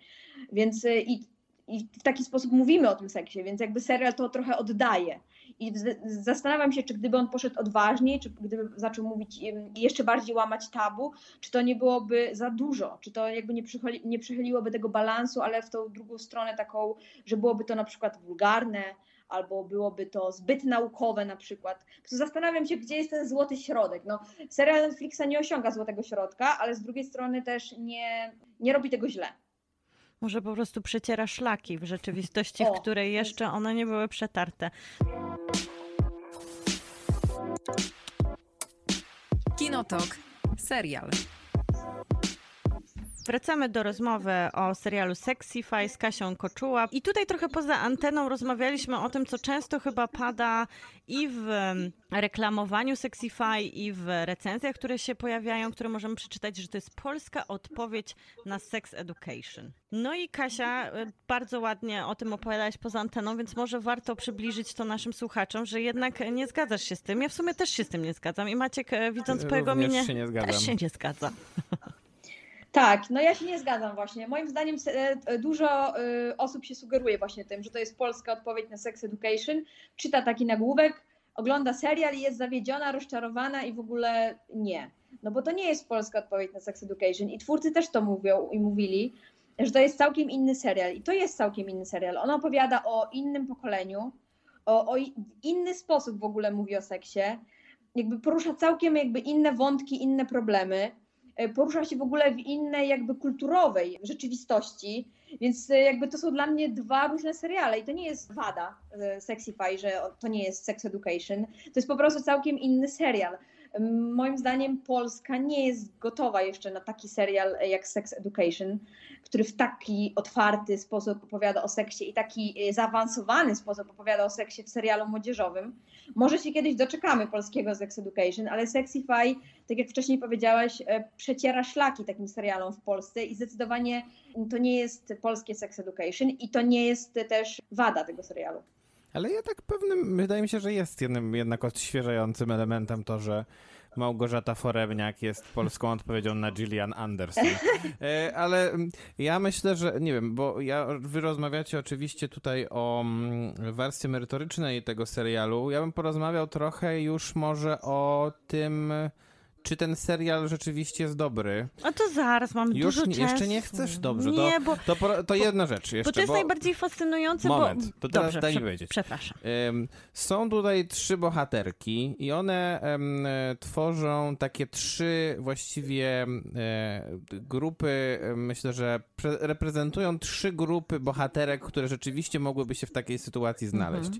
więc y, i i w taki sposób mówimy o tym seksie, więc jakby serial to trochę oddaje. I zastanawiam się, czy gdyby on poszedł odważniej, czy gdyby zaczął mówić i jeszcze bardziej łamać tabu, czy to nie byłoby za dużo, czy to jakby nie, przychyli, nie przychyliłoby tego balansu, ale w tą drugą stronę taką, że byłoby to na przykład wulgarne, albo byłoby to zbyt naukowe na przykład. Zastanawiam się, gdzie jest ten złoty środek. No, serial Netflixa nie osiąga złotego środka, ale z drugiej strony też nie, nie robi tego źle. Może po prostu przeciera szlaki w rzeczywistości, O, w której jeszcze one nie były przetarte. Kinotok. Serial. Wracamy do rozmowy o serialu Sexify z Kasią Koczuła. I tutaj trochę poza anteną rozmawialiśmy o tym, co często chyba pada i w reklamowaniu Sexify, i w recenzjach, które się pojawiają, które możemy przeczytać, że to jest polska odpowiedź na sex education. No i Kasia, bardzo ładnie o tym opowiadałaś poza anteną, więc może warto przybliżyć to naszym słuchaczom, że jednak nie zgadzasz się z tym. Ja w sumie też się z tym nie zgadzam. I Maciek, e, widząc po jego minie, się nie zgadzam. też się nie zgadza. Tak, no ja się nie zgadzam właśnie. Moim zdaniem e, dużo y, osób się sugeruje właśnie tym, że to jest polska odpowiedź na sex education, czyta taki nagłówek, ogląda serial i jest zawiedziona, rozczarowana i w ogóle nie. No bo to nie jest polska odpowiedź na sex education i twórcy też to mówią i mówili, że to jest całkiem inny serial i to jest całkiem inny serial. On opowiada o innym pokoleniu, o, o inny sposób w ogóle mówi o seksie, jakby porusza całkiem jakby inne wątki, inne problemy e, porusza się w ogóle w innej jakby kulturowej rzeczywistości, więc e, jakby to są dla mnie dwa różne seriale i to nie jest wada e, Sexify, że to nie jest Sex Education, to jest po prostu całkiem inny serial. Moim zdaniem Polska nie jest gotowa jeszcze na taki serial jak Sex Education, który w taki otwarty sposób opowiada o seksie i taki e, zaawansowany sposób opowiada o seksie w serialu młodzieżowym. Może się kiedyś doczekamy polskiego Sex Education, ale Sexify tak jak wcześniej powiedziałaś, e, przeciera szlaki takim serialom w Polsce i zdecydowanie to nie jest polskie sex education i to nie jest też wada tego serialu. Ale ja tak pewnym, wydaje mi się, że jest jednym jednak odświeżającym elementem to, że Małgorzata Foremniak jest polską odpowiedzią na Gillian Anderson. E, Ale mm, ja myślę, że nie wiem, bo ja, wy rozmawiacie oczywiście tutaj o mm, warstwie merytorycznej tego serialu. Ja bym porozmawiał trochę już może o tym, czy ten serial rzeczywiście jest dobry. A to zaraz, mam Już dużo nie, czasu. jeszcze nie chcesz? Dobrze, Nie, to, bo, to, po- to jedna rzecz jeszcze. bo to jest bo- najbardziej fascynujące, Moment, bo... to teraz Dobrze, daj mi powiedzieć. Przepraszam. Ym, Są tutaj trzy bohaterki i one e, tworzą takie trzy właściwie e, grupy, myślę, że pre- reprezentują trzy grupy bohaterek, które rzeczywiście mogłyby się w takiej sytuacji znaleźć.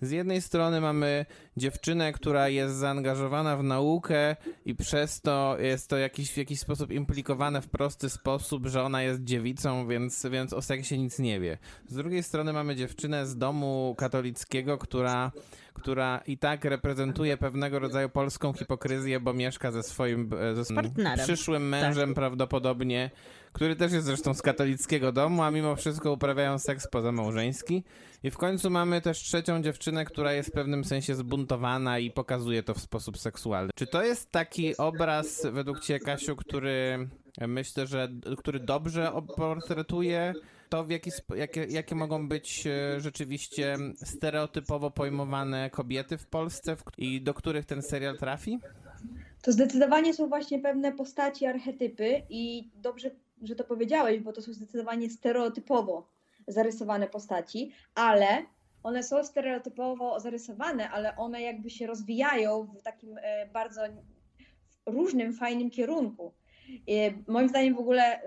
Z jednej strony mamy dziewczynę, która jest zaangażowana w naukę i przez to jest to jakiś, w jakiś sposób implikowane w prosty sposób, że ona jest dziewicą, więc, więc o seksie nic nie wie. Z drugiej strony mamy dziewczynę z domu katolickiego, która, która i tak reprezentuje pewnego rodzaju polską hipokryzję, bo mieszka ze swoim ze partnerem. przyszłym mężem prawdopodobnie, który też jest zresztą z katolickiego domu, a mimo wszystko uprawiają seks pozamałżeński. I w końcu mamy też trzecią dziewczynę, która jest w pewnym sensie zbuntowana i pokazuje to w sposób seksualny. Czy to jest taki obraz według Ciebie, Kasiu, który e, myślę, że który dobrze portretuje to, w jaki, jakie, jakie mogą być e, rzeczywiście stereotypowo pojmowane kobiety w Polsce i do których ten serial trafi? To zdecydowanie są właśnie pewne postaci, archetypy i dobrze, że to powiedziałeś, bo to są zdecydowanie stereotypowo zarysowane postaci, ale one są stereotypowo zarysowane, ale one jakby się rozwijają w takim e, bardzo różnym, fajnym kierunku. E, Moim zdaniem w ogóle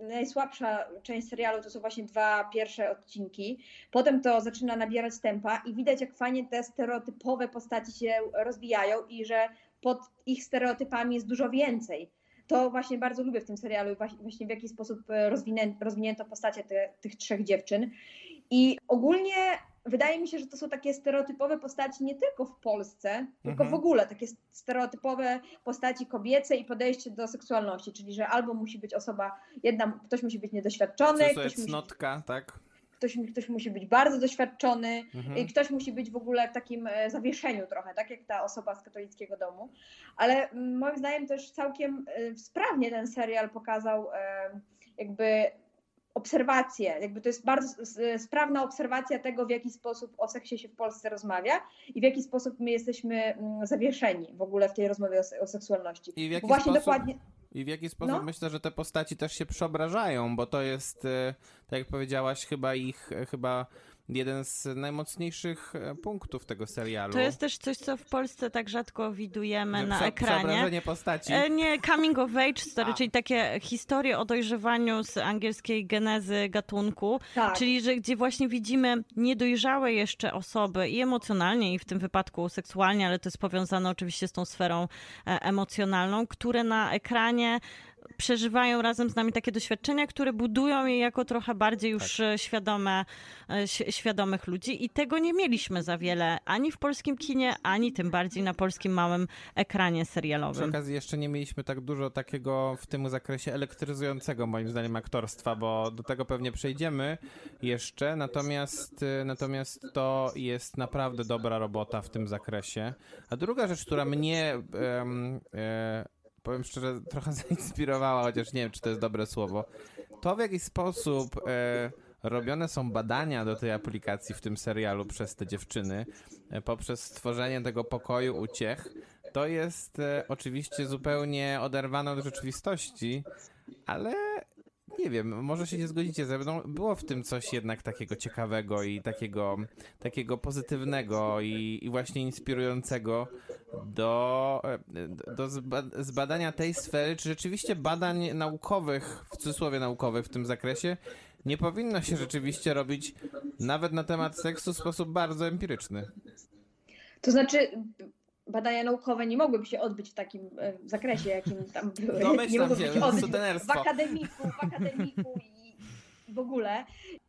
najsłabsza część serialu to są właśnie dwa pierwsze odcinki. Potem to zaczyna nabierać tempa i widać jak fajnie te stereotypowe postaci się rozwijają i że pod ich stereotypami jest dużo więcej. To właśnie bardzo lubię w tym serialu właśnie- w jaki sposób e, rozwinę, rozwinięto postacie te, tych trzech dziewczyn. I ogólnie wydaje mi się, że to są takie stereotypowe postaci nie tylko w Polsce, tylko Mhm. w ogóle takie stereotypowe postaci kobiece i podejście do seksualności, czyli że albo musi być osoba, jedna, ktoś musi być niedoświadczony, Co to ktoś jest musi, cnotka, tak? Ktoś, ktoś musi być bardzo doświadczony, Mhm. i ktoś musi być w ogóle w takim e, zawieszeniu trochę, tak jak ta osoba z katolickiego domu. Ale mm, moim zdaniem też całkiem e, sprawnie ten serial pokazał e, jakby obserwację, jakby to jest bardzo sprawna obserwacja tego, w jaki sposób o seksie się w Polsce rozmawia i w jaki sposób my jesteśmy mm, zawieszeni w ogóle w tej rozmowie o, o seksualności. I w jaki Właśnie sposób, dokładnie. I w jaki sposób No. myślę, że te postaci też się przeobrażają, bo to jest, e, tak jak powiedziałaś, chyba ich, e, chyba jeden z najmocniejszych e, punktów tego serialu. To jest też coś, co w Polsce tak rzadko widujemy Że na prze- ekranie. Przeobrażenie postaci. E, Nie, coming of age story, A. czyli takie historie o dojrzewaniu z angielskiej genezy gatunku, Tak. czyli że gdzie właśnie widzimy niedojrzałe jeszcze osoby i emocjonalnie, i w tym wypadku seksualnie, ale to jest powiązane oczywiście z tą sferą e, emocjonalną, które na ekranie przeżywają razem z nami takie doświadczenia, które budują je jako trochę bardziej już Tak. e, świadome, e, świadomych ludzi i tego nie mieliśmy za wiele ani w polskim kinie, ani tym bardziej na polskim małym ekranie Przy serialowym. okazji jeszcze nie mieliśmy tak dużo takiego w tym zakresie elektryzującego moim zdaniem aktorstwa, bo do tego pewnie przejdziemy jeszcze, natomiast, y, natomiast to jest naprawdę dobra robota w tym zakresie. A druga rzecz, która mnie e, powiem szczerze, trochę zainspirowała, chociaż nie wiem, czy to jest dobre słowo, to w jaki sposób e, robione są badania do tej aplikacji w tym serialu przez te dziewczyny, e, poprzez stworzenie tego pokoju uciech, to jest e, oczywiście zupełnie oderwane od rzeczywistości, ale nie wiem, może się nie zgodzicie ze mną. Było w tym coś jednak takiego ciekawego i takiego, takiego pozytywnego i, i właśnie inspirującego do, e, do zba, zbadania tej sfery, czy rzeczywiście badań naukowych, w cudzysłowie naukowych w tym zakresie, nie powinno się rzeczywiście robić nawet na temat seksu w sposób bardzo empiryczny. To znaczy, badania naukowe nie mogłyby się odbyć w takim e, zakresie, jakim tam były. nie Domyślam mogłyby się, się odbyć w akademiku, w akademiku i, i w ogóle.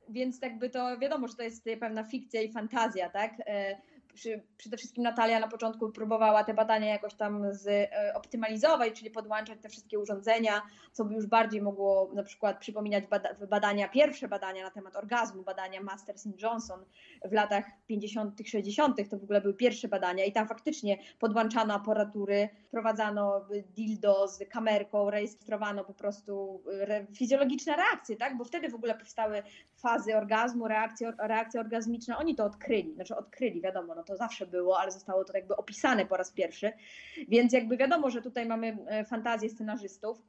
Więc jakby to wiadomo, że to jest pewna fikcja i fantazja, tak? E, Przy, przede wszystkim Natalia na początku próbowała te badania jakoś tam zoptymalizować, czyli podłączać te wszystkie urządzenia, co by już bardziej mogło na przykład przypominać bada badania, pierwsze badania na temat orgazmu, badania Masters i Johnson w latach 50., 60. To w ogóle były pierwsze badania i tam faktycznie podłączano aparatury, wprowadzano dildo z kamerką, rejestrowano po prostu re fizjologiczne reakcje, tak? Bo wtedy w ogóle powstały fazy orgazmu, reakcje, reakcje orgazmiczne. Oni to odkryli, znaczy odkryli, wiadomo, no to zawsze było, ale zostało to jakby opisane po raz pierwszy. Więc jakby wiadomo, że tutaj mamy e, fantazję scenarzystów,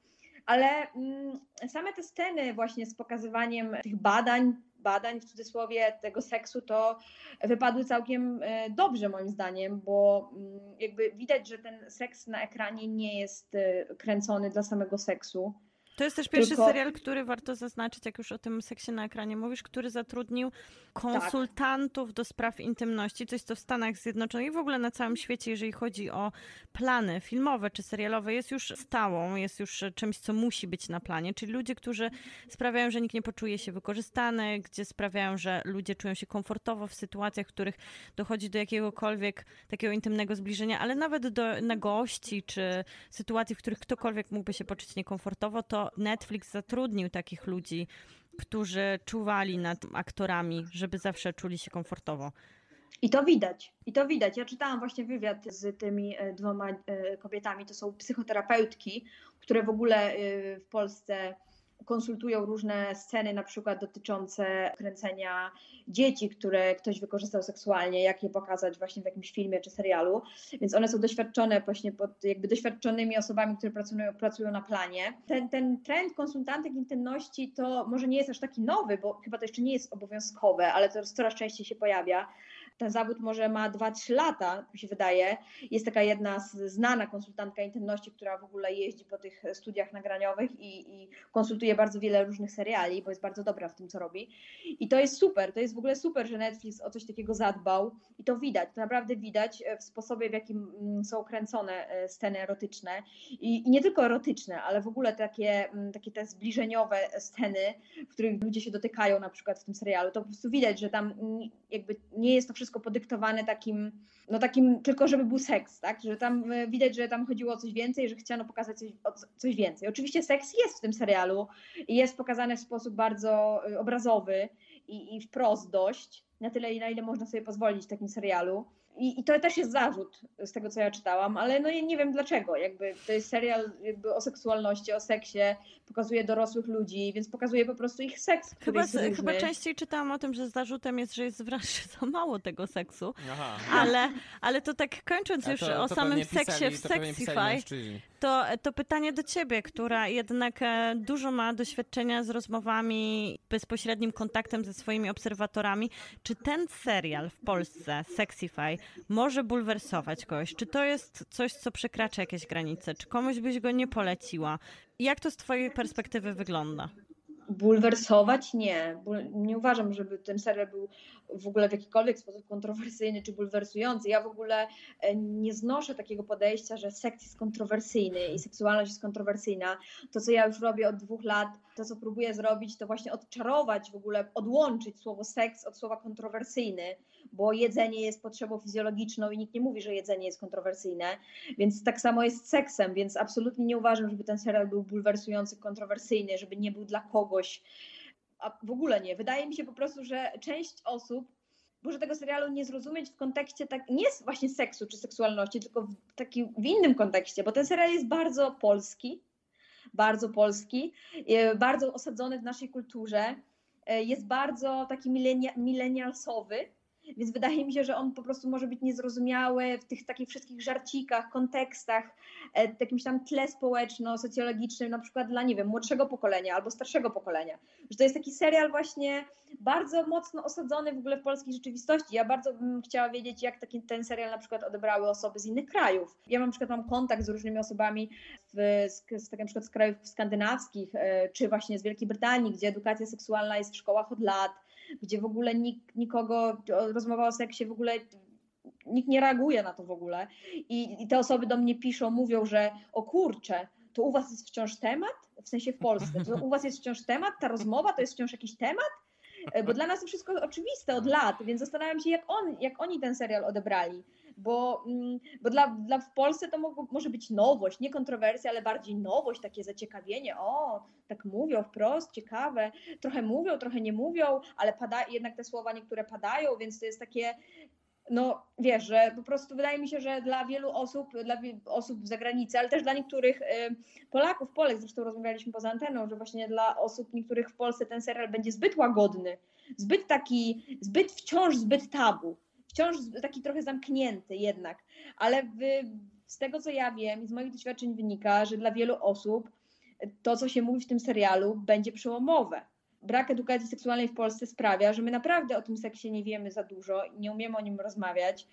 ale mm, same te sceny właśnie z pokazywaniem tych badań, badań w cudzysłowie tego seksu, to wypadły całkiem e, dobrze moim zdaniem, bo mm, jakby widać, że ten seks na ekranie nie jest e, kręcony dla samego seksu. To jest też pierwszy Tylko- serial, który warto zaznaczyć, jak już o tym seksie na ekranie mówisz, który zatrudnił konsultantów do spraw intymności, coś co w Stanach Zjednoczonych i w ogóle na całym świecie, jeżeli chodzi o plany filmowe czy serialowe, jest już stałą, jest już czymś, co musi być na planie, czyli ludzie, którzy sprawiają, że nikt nie poczuje się wykorzystany, gdzie sprawiają, że ludzie czują się komfortowo w sytuacjach, w których dochodzi do jakiegokolwiek takiego intymnego zbliżenia, ale nawet do nagości czy sytuacji, w których ktokolwiek mógłby się poczuć niekomfortowo, to Netflix zatrudnił takich ludzi, którzy czuwali nad aktorami, żeby zawsze czuli się komfortowo. I to widać, i to widać. Ja czytałam właśnie wywiad z tymi e, dwoma e, kobietami, to są psychoterapeutki, które w ogóle e, w Polsce konsultują różne sceny, na przykład dotyczące kręcenia dzieci, które ktoś wykorzystał seksualnie, jak je pokazać właśnie w jakimś filmie czy serialu. Więc one są doświadczone właśnie pod jakby doświadczonymi osobami, które pracują, pracują na planie. Ten, ten trend konsultantek intymności to może nie jest aż taki nowy, bo chyba to jeszcze nie jest obowiązkowe, ale to coraz częściej się pojawia. Ten zawód może ma 2-3 lata, mi się wydaje. Jest taka jedna znana konsultantka intymności, która w ogóle jeździ po tych studiach nagraniowych i, i konsultuje bardzo wiele różnych seriali, bo jest bardzo dobra w tym, co robi. I to jest super, to jest w ogóle super, że Netflix o coś takiego zadbał i to widać, to naprawdę widać e, w sposobie, w jakim mm, są kręcone e, sceny erotyczne i, i nie tylko erotyczne, ale w ogóle takie, mm, takie te zbliżeniowe sceny, w których ludzie się dotykają na przykład w tym serialu, to po prostu widać, że tam jakby nie jest to wszystko podyktowane takim, no takim tylko, żeby był seks, tak, że tam e, widać, że tam chodziło o coś więcej, że chciano pokazać coś, coś więcej. Oczywiście seks jest w tym serialu i jest pokazany w sposób bardzo e, obrazowy i, i wprost dość, na tyle, na ile można sobie pozwolić w takim serialu. I, I to też jest zarzut z tego, co ja czytałam, ale no nie wiem dlaczego. Jakby to jest serial jakby o seksualności, o seksie, pokazuje dorosłych ludzi, więc pokazuje po prostu ich seks. który Chyba, chyba częściej czytałam o tym, że zarzutem jest, że jest wręcz za mało tego seksu. Aha. Ale, ale to tak kończąc już to- o to samym seksie pisali- w Sexify. To, to pytanie do ciebie, która jednak e, dużo ma doświadczenia z rozmowami, bezpośrednim kontaktem ze swoimi obserwatorami. Czy ten serial w Polsce, Sexify, może bulwersować kogoś? Czy to jest coś, co przekracza jakieś granice? Czy komuś byś go nie poleciła? Jak to z twojej perspektywy wygląda? Bulwersować? Nie. Nie uważam, żeby ten serial był w ogóle w jakikolwiek sposób kontrowersyjny czy bulwersujący. Ja w ogóle e, nie znoszę takiego podejścia, że seks jest kontrowersyjny i seksualność jest kontrowersyjna. To, co ja już robię od dwóch lat, to, co próbuję zrobić, to właśnie odczarować w ogóle, odłączyć słowo seks od słowa kontrowersyjny, bo jedzenie jest potrzebą fizjologiczną i nikt nie mówi, że jedzenie jest kontrowersyjne. Więc tak samo jest z seksem, więc absolutnie nie uważam, żeby ten serial był bulwersujący, kontrowersyjny, żeby nie był dla kogoś. A w ogóle nie. Wydaje mi się po prostu, że część osób może tego serialu nie zrozumieć w kontekście tak, nie właśnie seksu czy seksualności, tylko w takim w innym kontekście, bo ten serial jest bardzo polski, bardzo polski, e, bardzo osadzony w naszej kulturze, e, jest bardzo taki milenia- milenialsowy, więc wydaje mi się, że on po prostu może być niezrozumiały w tych takich wszystkich żarcikach, kontekstach, e, jakimś tam tle społeczno-socjologicznym, na przykład dla, nie wiem, młodszego pokolenia albo starszego pokolenia. Że to jest taki serial właśnie bardzo mocno osadzony w ogóle w polskiej rzeczywistości. Ja bardzo bym chciała wiedzieć, jak taki, ten serial na przykład odebrały osoby z innych krajów. Ja mam na przykład mam kontakt z różnymi osobami w, z, z, tak na przykład z krajów skandynawskich, e, czy właśnie z Wielkiej Brytanii, gdzie edukacja seksualna jest w szkołach od lat, gdzie w ogóle nikt, nikogo, rozmowa o seksie w ogóle nikt nie reaguje na to w ogóle. I, I te osoby do mnie piszą, mówią, że o kurczę, to u was jest wciąż temat? W sensie w Polsce. To u was jest wciąż temat? Ta rozmowa to jest wciąż jakiś temat? E, Bo dla nas to wszystko oczywiste od lat, więc zastanawiam się, jak, on, jak oni ten serial odebrali. Bo, mm, bo dla, dla w Polsce to mogło, może być nowość, nie kontrowersja, ale bardziej nowość, takie zaciekawienie. O, tak mówią wprost, ciekawe. Trochę mówią, trochę nie mówią, ale pada, jednak te słowa niektóre padają, więc to jest takie no wiesz, że po prostu wydaje mi się, że dla wielu osób, dla osób z zagranicy, ale też dla niektórych y, Polaków, Polek, zresztą rozmawialiśmy poza anteną, że właśnie dla osób niektórych w Polsce ten serial będzie zbyt łagodny, zbyt taki, zbyt wciąż zbyt tabu, wciąż taki trochę zamknięty jednak, ale w, z tego co ja wiem i z moich doświadczeń wynika, że dla wielu osób to, co się mówi w tym serialu, będzie przełomowe brak edukacji seksualnej w Polsce sprawia, że my naprawdę o tym seksie nie wiemy za dużo nie umiemy o nim rozmawiać.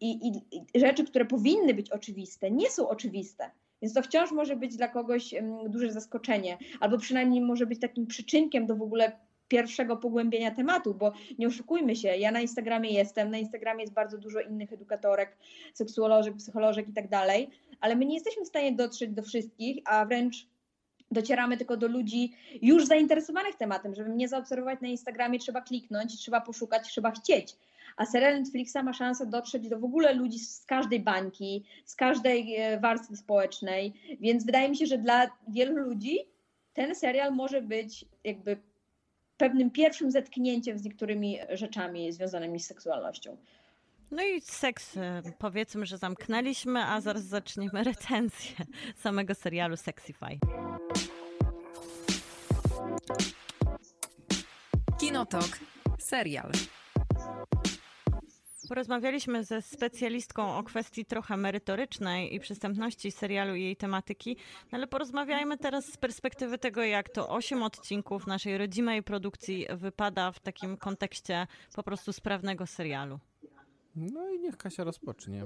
I, i, I rzeczy, które powinny być oczywiste, nie są oczywiste. Więc to wciąż może być dla kogoś em, duże zaskoczenie, albo przynajmniej może być takim przyczynkiem do w ogóle pierwszego pogłębienia tematu, bo nie oszukujmy się, ja na Instagramie jestem, na Instagramie jest bardzo dużo innych edukatorek, seksuolożek, psycholożek i tak dalej, ale my nie jesteśmy w stanie dotrzeć do wszystkich, a wręcz docieramy tylko do ludzi już zainteresowanych tematem. Żeby mnie zaobserwować na Instagramie, trzeba kliknąć, trzeba poszukać, trzeba chcieć. A serial Netflixa ma szansę dotrzeć do w ogóle ludzi z każdej bańki, z każdej e, warstwy społecznej, więc wydaje mi się, że dla wielu ludzi ten serial może być jakby pewnym pierwszym zetknięciem z niektórymi rzeczami związanymi z seksualnością. No i seks, e, powiedzmy, że zamknęliśmy, a zaraz zaczniemy recenzję samego serialu Sexify. Kinotok. Serial. Porozmawialiśmy ze specjalistką o kwestii trochę merytorycznej i przystępności serialu i jej tematyki, no ale porozmawiajmy teraz z perspektywy tego, jak to osiem odcinków naszej rodzimej produkcji wypada w takim kontekście po prostu sprawnego serialu. No i niech Kasia rozpocznie.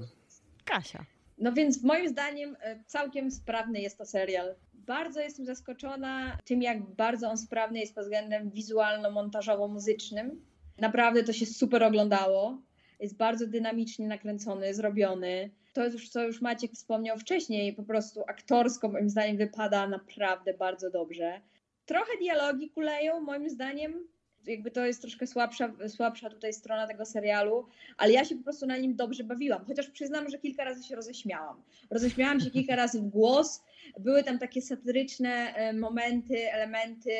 Kasia. No więc moim zdaniem e, całkiem sprawny jest to serial. Bardzo jestem zaskoczona tym, jak bardzo on sprawny jest pod względem wizualno-montażowo-muzycznym. Naprawdę to się super oglądało. Jest bardzo dynamicznie nakręcony, zrobiony. To już, co już Maciek wspomniał wcześniej, po prostu aktorsko moim zdaniem wypada naprawdę bardzo dobrze. Trochę dialogi kuleją moim zdaniem, jakby to jest troszkę słabsza, słabsza tutaj strona tego serialu, ale ja się po prostu na nim dobrze bawiłam, chociaż przyznam, że kilka razy się roześmiałam. Roześmiałam się kilka razy w głos, były tam takie satyryczne e, momenty, elementy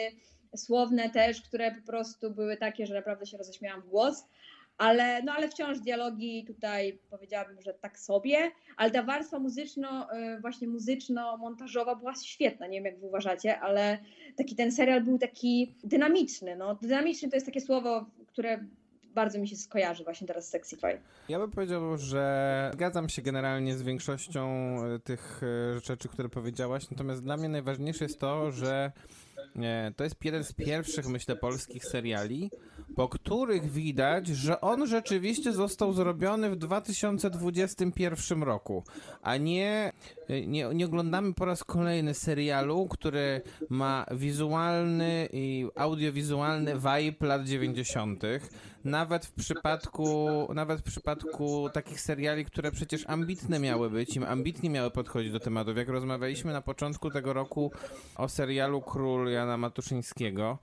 słowne też, które po prostu były takie, że naprawdę się roześmiałam w głos, ale, no, ale wciąż dialogi tutaj powiedziałabym, że tak sobie, ale ta warstwa muzyczno, e, właśnie muzyczno-montażowa była świetna, nie wiem jak wy uważacie, ale taki ten serial był taki dynamiczny, no dynamiczny to jest takie słowo, które bardzo mi się skojarzy właśnie teraz z Sexify. Ja bym powiedział, że zgadzam się generalnie z większością e, tych e, rzeczy, które powiedziałaś, natomiast dla mnie najważniejsze jest to, że to jest jeden z pierwszych, myślę, polskich seriali, po których widać, że on rzeczywiście został zrobiony w 2021 roku, a nie, nie, nie oglądamy po raz kolejny serialu, który ma wizualny i audiowizualny vibe lat 90. Nawet w przypadku, nawet w przypadku takich seriali, które przecież ambitne miały być i ambitnie miały podchodzić do tematów. Jak rozmawialiśmy na początku tego roku o serialu Król Jana Matuszyńskiego,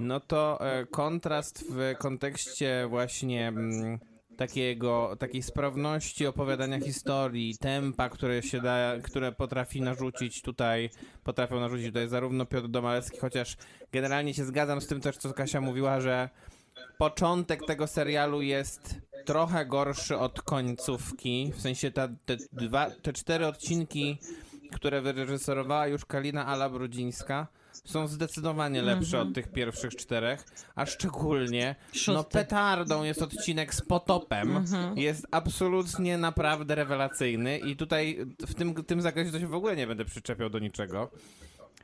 no to e, kontrast w kontekście właśnie mm, takiego, takiej sprawności opowiadania historii, tempa, które się da, które potrafi narzucić tutaj, potrafią narzucić tutaj zarówno Piotr Domalewski, chociaż generalnie się zgadzam z tym też, co Kasia mówiła, że początek tego serialu jest trochę gorszy od końcówki, w sensie ta, te, dwa, te cztery odcinki, które wyreżyserowała już Kalina Ala-Brudzińska, są zdecydowanie lepsze od tych pierwszych czterech, a szczególnie no Szósty. petardą jest odcinek z potopem. Jest absolutnie naprawdę rewelacyjny i tutaj w tym, tym zakresie to się w ogóle nie będę przyczepiał do niczego.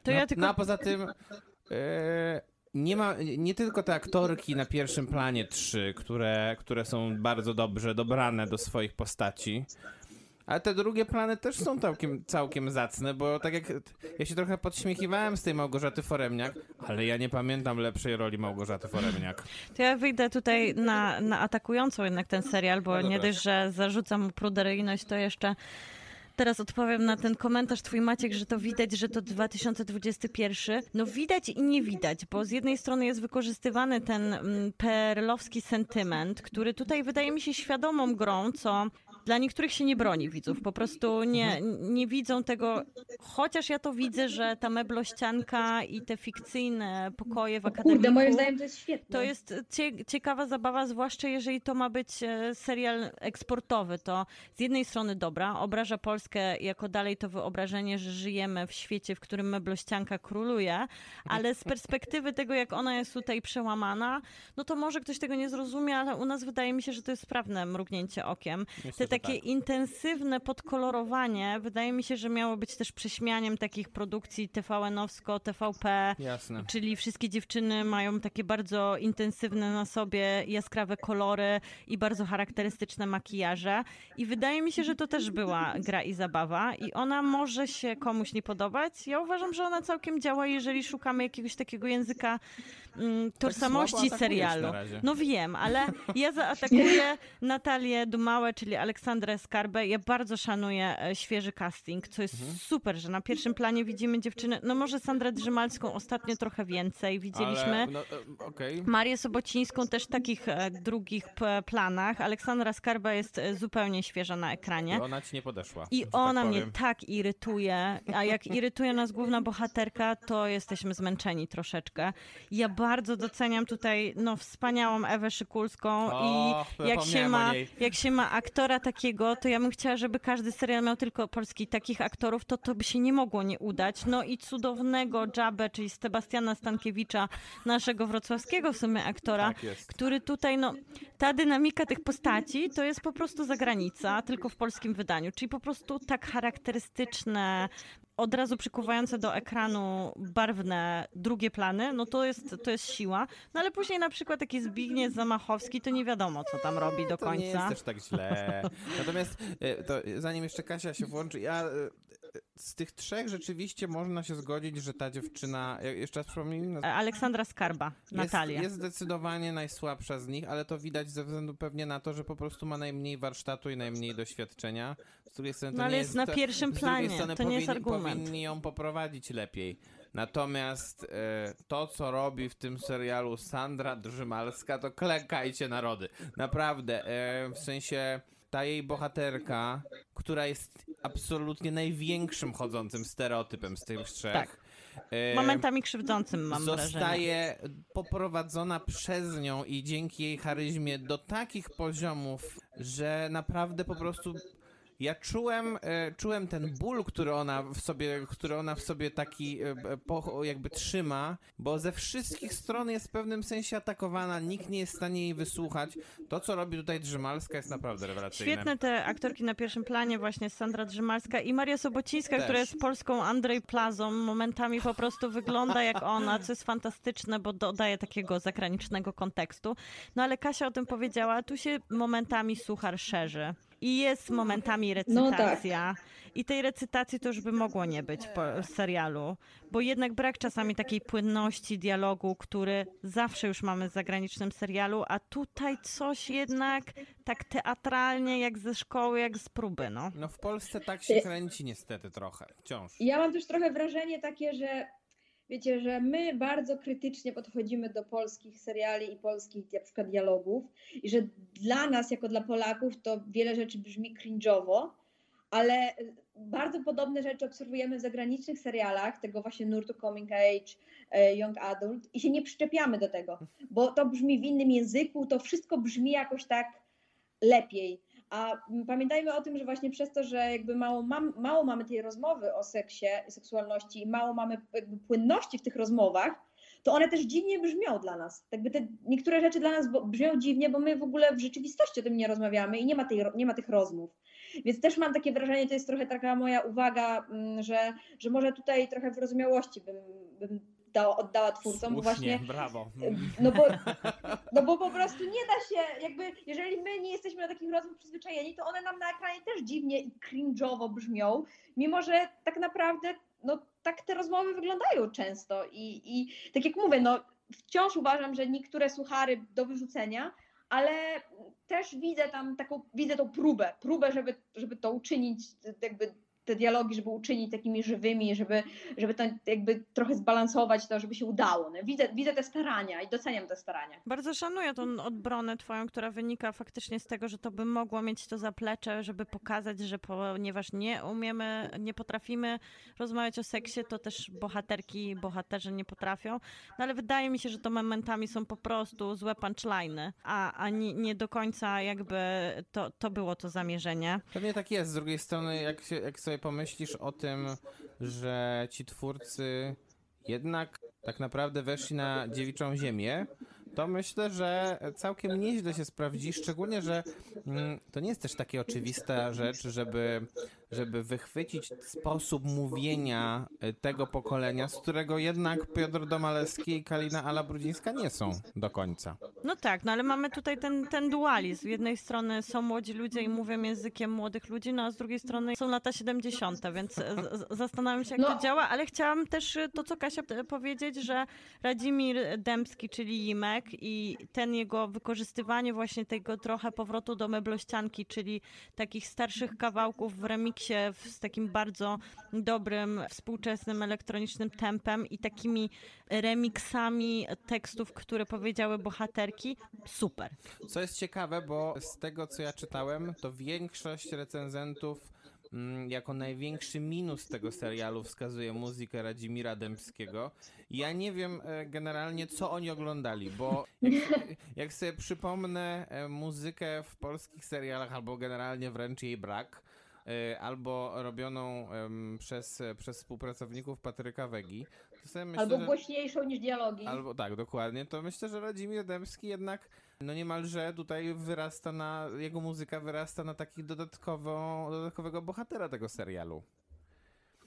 To no, ja tylko no a poza tym e, nie ma, nie tylko te aktorki na pierwszym planie trzy, które, które są bardzo dobrze dobrane do swoich postaci, ale te drugie plany też są całkiem, całkiem zacne, bo tak jak ja się trochę podśmiechiwałem z tej Małgorzaty Foremniak, ale ja nie pamiętam lepszej roli Małgorzaty Foremniak. To ja wyjdę tutaj na, na atakującą jednak ten serial, bo No nie dość, że zarzucam mu pruderyjność, to jeszcze teraz odpowiem na ten komentarz twój Maciek, że to widać, że to 2021. No widać i nie widać, bo z jednej strony jest wykorzystywany ten mm, perlowski sentyment, który tutaj wydaje mi się świadomą grą, co dla niektórych się nie broni widzów. Po prostu nie, nie widzą tego, chociaż ja to widzę, że ta meblościanka i te fikcyjne pokoje w akademiku... Kurde, moim zdaniem to jest świetne. To jest cie, ciekawa zabawa, zwłaszcza jeżeli to ma być e, serial eksportowy. To z jednej strony dobra, obraża Polskę jako dalej to wyobrażenie, że żyjemy w świecie, w którym meblościanka króluje, ale z perspektywy tego, jak ona jest tutaj przełamana, no to może ktoś tego nie zrozumie, ale u nas wydaje mi się, że to jest sprawne mrugnięcie okiem. Myślę, Te takie tak. intensywne podkolorowanie wydaje mi się, że miało być też prześmianiem takich produkcji TVN-owsko, TVP, Jasne. Czyli wszystkie dziewczyny mają takie bardzo intensywne na sobie jaskrawe kolory i bardzo charakterystyczne makijaże. I wydaje mi się, że to też była gra i zabawa. I ona może się komuś nie podobać. Ja uważam, że ona całkiem działa, jeżeli szukamy jakiegoś takiego języka mm, tożsamości atakujesz serialu. No wiem, ale ja zaatakuję Natalię Dumałę, czyli Aleksandrę Skarbę. Ja bardzo szanuję e, świeży casting, co jest Mhm. super, że na pierwszym planie widzimy dziewczyny, no może Sandrę Drzymalską ostatnio trochę więcej widzieliśmy. No, e, okej. Marię Sobocińską też w takich e, drugich planach. Aleksandra Skarba jest e, zupełnie świeża na ekranie. I ona ci nie podeszła. I tak ona mnie powiem. tak irytuje, a jak irytuje nas główna bohaterka, to jesteśmy zmęczeni troszeczkę. Ja bardzo doceniam tutaj no, wspaniałą Ewę Szykulską O, i jak się, ma, jak się ma aktora takiego, to ja bym chciała, żeby każdy serial miał tylko polski takich aktorów, to to by się nie mogło nie udać. No i cudownego Jabę, czyli Sebastiana Stankiewicza, naszego wrocławskiego w sumie aktora, Tak który tutaj, no, ta dynamika tych postaci to jest po prostu zagranica, tylko w polskim wydaniu. Czyli po prostu tak charakterystyczne, od razu przykuwające do ekranu barwne drugie plany, no to jest, to jest siła. No ale później na przykład taki Zbigniew Zamachowski, to nie wiadomo, co tam robi do To nie jest końca. też tak źle. Natomiast e, to, zanim jeszcze Kasia się włączy, ja e, z tych trzech rzeczywiście można się zgodzić, że ta dziewczyna, jeszcze raz przypomnij, no, E, Aleksandra Skarba, Natalia. Jest, jest zdecydowanie najsłabsza z nich, ale to widać ze względu pewnie na to, że po prostu ma najmniej warsztatu i najmniej doświadczenia. Z drugiej strony to No, ale nie jest na to, pierwszym z planie, drugiej strony to nie jest powinni, argument. powinni ją poprowadzić lepiej. Natomiast e, to, co robi w tym serialu Sandra Drzymalska, to klekajcie narody. Naprawdę, e, w sensie ta jej bohaterka, która jest absolutnie największym chodzącym stereotypem z tych trzech. Tak. e, Momentami krzywdzącym mam wrażenie. zostaje poprowadzona przez nią i dzięki jej charyzmie do takich poziomów, że naprawdę po prostu ja czułem, e, czułem ten ból, który ona w sobie, który ona w sobie taki e, jakby trzyma, bo ze wszystkich stron jest w pewnym sensie atakowana, nikt nie jest w stanie jej wysłuchać. To, co robi tutaj Drzymalska jest naprawdę rewelacyjne. Świetne te aktorki na pierwszym planie, właśnie Sandra Drzymalska i Maria Sobocińska, Też. która jest polską Andrzej Plazą. Momentami po prostu wygląda jak ona, co jest fantastyczne, bo dodaje takiego zagranicznego kontekstu. No ale Kasia o tym powiedziała, tu się momentami suchar szerzy. I jest momentami recytacja. I tej recytacji to już by mogło nie być po serialu, bo jednak brak czasami takiej płynności dialogu, który zawsze już mamy w zagranicznym serialu, a tutaj coś jednak tak teatralnie, jak ze szkoły, jak z próby, no. No w Polsce tak się kręci niestety trochę, wciąż. Ja mam też trochę wrażenie takie, że wiecie, że my bardzo krytycznie podchodzimy do polskich seriali i polskich na przykład dialogów i że dla nas, jako dla Polaków, to wiele rzeczy brzmi cringe'owo, ale bardzo podobne rzeczy obserwujemy w zagranicznych serialach, tego właśnie nurtu Coming Age, e, Young Adult i się nie przyczepiamy do tego, bo to brzmi w innym języku, to wszystko brzmi jakoś tak lepiej. A pamiętajmy o tym, że właśnie przez to, że jakby mało, mam, mało mamy tej rozmowy o seksie i seksualności i mało mamy płynności w tych rozmowach, to one też dziwnie brzmią dla nas. Jakby te niektóre rzeczy dla nas brzmią dziwnie, bo my w ogóle w rzeczywistości o tym nie rozmawiamy i nie ma, tej, nie ma tych rozmów. Więc też mam takie wrażenie, to jest trochę taka moja uwaga, że, że może tutaj trochę wyrozumiałości bym, bym dała, oddała twórcom, bo właśnie brawo. no bo, no bo po prostu nie da się, jakby jeżeli my nie jesteśmy do takich rozmów przyzwyczajeni, to one nam na ekranie też dziwnie i cringe'owo brzmią, mimo że tak naprawdę no tak te rozmowy wyglądają często i, i tak jak mówię, no wciąż uważam, że niektóre suchary do wyrzucenia, ale też widzę tam taką, widzę tą próbę, próbę, żeby, żeby to uczynić, jakby te dialogi, żeby uczynić takimi żywymi, żeby, żeby to jakby trochę zbalansować to, żeby się udało. No, widzę, widzę te starania i doceniam te starania. Bardzo szanuję tą odbronę twoją, która wynika faktycznie z tego, że to by mogło mieć to zaplecze, żeby pokazać, że ponieważ nie umiemy, nie potrafimy rozmawiać o seksie, to też bohaterki i bohaterzy nie potrafią. No ale wydaje mi się, że to momentami są po prostu złe punchline'y, a, a nie, nie do końca jakby to, to było to zamierzenie. Pewnie tak jest. Z drugiej strony, jak, się, jak sobie pomyślisz o tym, że ci twórcy jednak tak naprawdę weszli na dziewiczą ziemię, to myślę, że całkiem nieźle się sprawdzi, szczególnie, że mm, to nie jest też takie oczywista rzecz, żeby, żeby wychwycić sposób mówienia y, tego pokolenia, z którego jednak Piotr Domalewski i Kalina Ala Brudzińska nie są do końca. No tak, no ale mamy tutaj ten, ten dualizm. Z jednej strony są młodzi ludzie i mówią językiem młodych ludzi, no a z drugiej strony są lata 70., więc z- zastanawiam się, jak No. to działa, ale chciałam też y, to, co Kasia p- powiedzieć, że Radzimir Dębski, czyli Jimek i ten jego wykorzystywanie właśnie tego trochę powrotu do meblościanki, czyli takich starszych kawałków w remiksie w- z takim bardzo dobrym, współczesnym, elektronicznym tempem i takimi remiksami tekstów, które powiedziały bohaterki, super. Co jest ciekawe, bo z tego co ja czytałem, to większość recenzentów mm, jako największy minus tego serialu wskazuje muzykę Radzimira Dębskiego. Ja nie wiem e, generalnie, co oni oglądali, bo jak, jak sobie przypomnę e, muzykę w polskich serialach, albo generalnie wręcz jej brak, albo robioną przez, przez współpracowników Patryka Wegi, myślę, Albo że... głośniejszą niż dialogi. Albo tak, dokładnie. To myślę, że Radzimir Dębski jednak no niemalże tutaj wyrasta na, jego muzyka wyrasta na takich dodatkowo, dodatkowego bohatera tego serialu.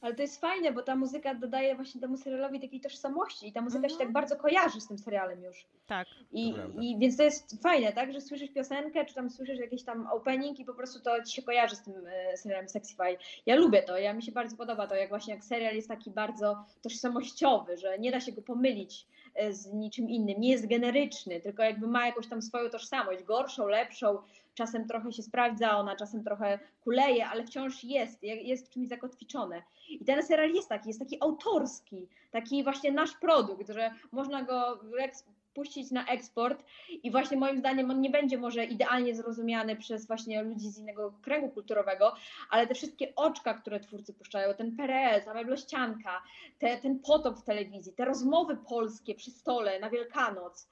Ale to jest fajne, bo ta muzyka dodaje właśnie temu serialowi takiej tożsamości i ta muzyka Mhm. się tak bardzo kojarzy z tym serialem już. Tak. I, To i więc to jest fajne, tak, że słyszysz piosenkę, czy tam słyszysz jakiś tam opening i po prostu to ci się kojarzy z tym e, serialem Sexify. Ja lubię to, ja mi się bardzo podoba to, jak właśnie jak serial jest taki bardzo tożsamościowy, że nie da się go pomylić e, z niczym innym, nie jest generyczny, tylko jakby ma jakąś tam swoją tożsamość, gorszą, lepszą, czasem trochę się sprawdza ona, czasem trochę kuleje, ale wciąż jest, je- jest czymś zakotwiczone. I ten serial jest taki, jest taki autorski, taki właśnie nasz produkt, że można go puścić na eksport i właśnie moim zdaniem on nie będzie może idealnie zrozumiany przez właśnie ludzi z innego kręgu kulturowego, ale te wszystkie oczka, które twórcy puszczają, ten PRL, ta meblościanka, te, ten potop w telewizji, te rozmowy polskie przy stole na Wielkanoc,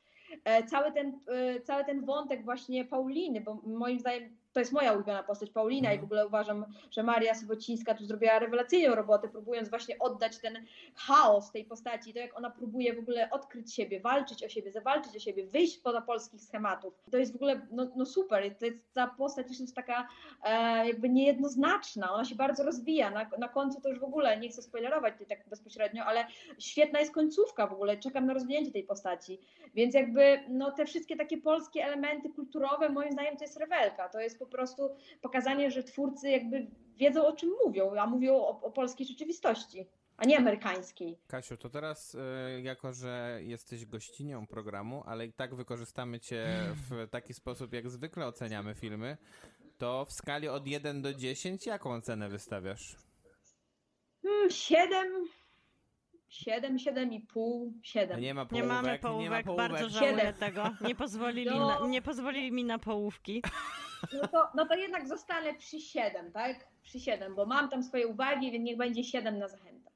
cały ten, e, cały ten wątek właśnie Pauliny, bo moim zdaniem to jest moja ulubiona postać Paulina i w ogóle uważam, że Maria Sobocińska tu zrobiła rewelacyjną robotę, próbując właśnie oddać ten chaos tej postaci, to jak ona próbuje w ogóle odkryć siebie, walczyć o siebie, zawalczyć o siebie, wyjść poza polskich schematów. To jest w ogóle no, no super, to jest, ta postać jest taka e, jakby niejednoznaczna, ona się bardzo rozwija, na, na końcu to już w ogóle, nie chcę spoilerować tak bezpośrednio, ale świetna jest końcówka w ogóle, czekam na rozwinięcie tej postaci, więc jakby no, te wszystkie takie polskie elementy kulturowe moim zdaniem to jest rewelka, to jest po prostu pokazanie, że twórcy jakby wiedzą o czym mówią, a mówią o, o polskiej rzeczywistości, a nie amerykańskiej. Kasiu, to teraz, y, jako że jesteś gościnią programu, ale i tak wykorzystamy cię w taki sposób, jak zwykle oceniamy filmy, to w skali od 1 do 10 jaką ocenę wystawiasz? Hmm, siedem, siedem, siedem i pół, siedem. Nie ma Nie połówek, mamy nie ma połówek, połówek. bardzo żałuję Siedem. tego. Nie pozwolili, No. na, nie pozwolili mi na połówki. No to, no to jednak zostanę przy 7, tak? Przy 7, bo mam tam swoje uwagi, więc niech będzie 7 na zachętę.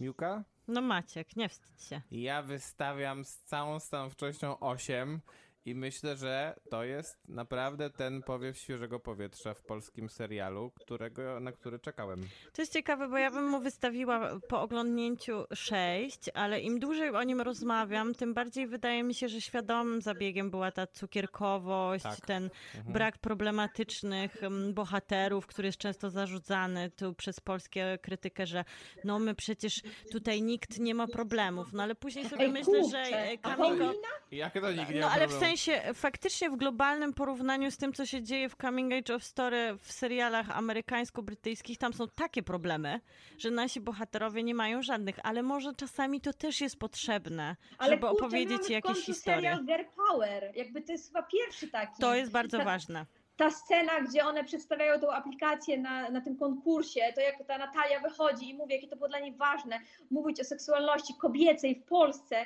Miłka? No Maciek, nie wstydź się. Ja wystawiam z całą stanowczością 8 i myślę, że to jest naprawdę ten powiew świeżego powietrza w polskim serialu, którego, na który czekałem. To jest ciekawe, bo ja bym mu wystawiła po oglądnięciu 6, ale im dłużej o nim rozmawiam, tym bardziej wydaje mi się, że świadomym zabiegiem była ta cukierkowość, Tak. ten Mhm. brak problematycznych mm, bohaterów, który jest często zarzucany tu przez polskie krytykę, że no my przecież tutaj nikt nie ma problemów, no ale później sobie Ej, myślę, kurczę, że e, Paulina? Jak to nikt nie no ma ale w problemu? Sensie faktycznie w globalnym porównaniu z tym, co się dzieje w Coming Age of Story w serialach amerykańsko-brytyjskich, tam są takie problemy, że nasi bohaterowie nie mają żadnych, ale może czasami to też jest potrzebne, Ale żeby kurczę, opowiedzieć jakieś historie. serial Girl Power, jakby to jest chyba pierwszy taki. To jest bardzo Ta- ważne. Ta scena, gdzie one przedstawiają tą aplikację na, na tym konkursie, to jak ta Natalia wychodzi i mówi, jakie to było dla niej ważne, mówić o seksualności kobiecej w Polsce.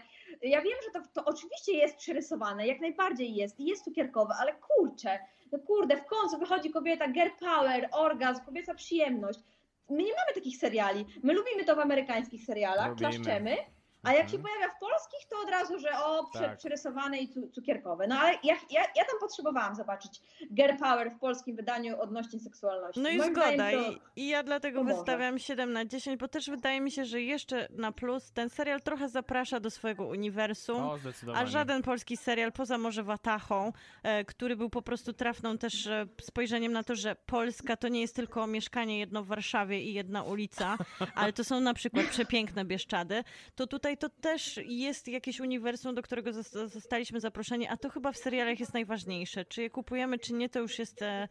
Ja wiem, że to, to oczywiście jest przerysowane, jak najbardziej jest i jest cukierkowe, ale kurczę, no kurde, w końcu wychodzi kobieta, girl power, orgazm, kobieca przyjemność. My nie mamy takich seriali. My lubimy to w amerykańskich serialach, Lubimy. klaszczemy, a jak się Mhm. pojawia w polskich, to od razu, że o, prze, Tak. przerysowane i cu- cukierkowe. No ale ja, ja, ja tam potrzebowałam zobaczyć girl power w polskim wydaniu odnośnie seksualności. No i Moim zgoda. to- I, I ja dlatego pomoże. wystawiam 7 na 10, bo też wydaje mi się, że jeszcze na plus ten serial trochę zaprasza do swojego uniwersum. O. A żaden polski serial, poza może Watachą, e, który był po prostu trafną też e, spojrzeniem na to, że Polska to nie jest tylko mieszkanie jedno w Warszawie i jedna ulica, ale to są na przykład przepiękne Bieszczady, to tutaj to też jest jakieś uniwersum, do którego zos- zostaliśmy zaproszeni, a to chyba w serialach jest najważniejsze. Czy je kupujemy, czy nie, to już jest... E,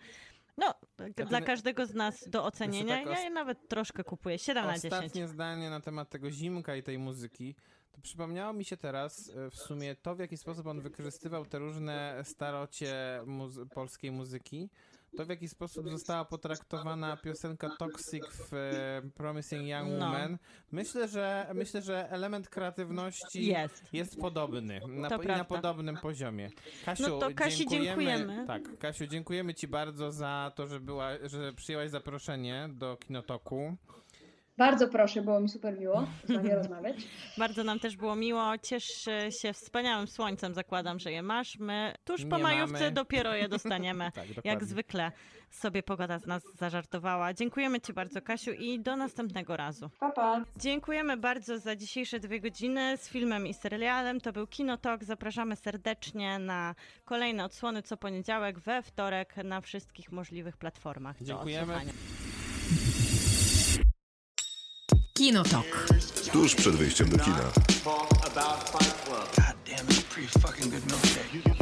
no, dla każdego z nas do ocenienia. tak Ja je nawet troszkę kupuję. 7 na 10. Ostatnie zdanie na temat tego Zimka i tej muzyki. To przypomniało mi się teraz e, w sumie to, w jaki sposób on wykorzystywał te różne starocie muzy- polskiej muzyki. To, w jaki sposób została potraktowana piosenka Toxic w e, Promising Young No. Woman. Myślę, że myślę, że element kreatywności Jest. jest podobny. Na, I na podobnym poziomie. Kasiu, No to Kasi, dziękujemy. Tak, Kasiu, dziękujemy Ci bardzo za to, że, była, że przyjęłaś zaproszenie do Kinotoku. Bardzo proszę, było mi super miło z wami rozmawiać. Bardzo nam też było miło. Ciesz się wspaniałym słońcem, zakładam, że je masz. My tuż po Nie majówce mamy. dopiero je dostaniemy. Tak, Jak zwykle sobie pogoda z nas zażartowała. Dziękujemy Ci bardzo, Kasiu, i do następnego razu. Pa, pa. Dziękujemy bardzo za dzisiejsze dwie godziny z filmem i serialem. To był Kinotok. Zapraszamy serdecznie na kolejne odsłony co poniedziałek, we wtorek na wszystkich możliwych platformach. do Dziękujemy. Kinotok. Tuż przed wyjściem do kina. God damn, it's a pretty fucking good milkshake.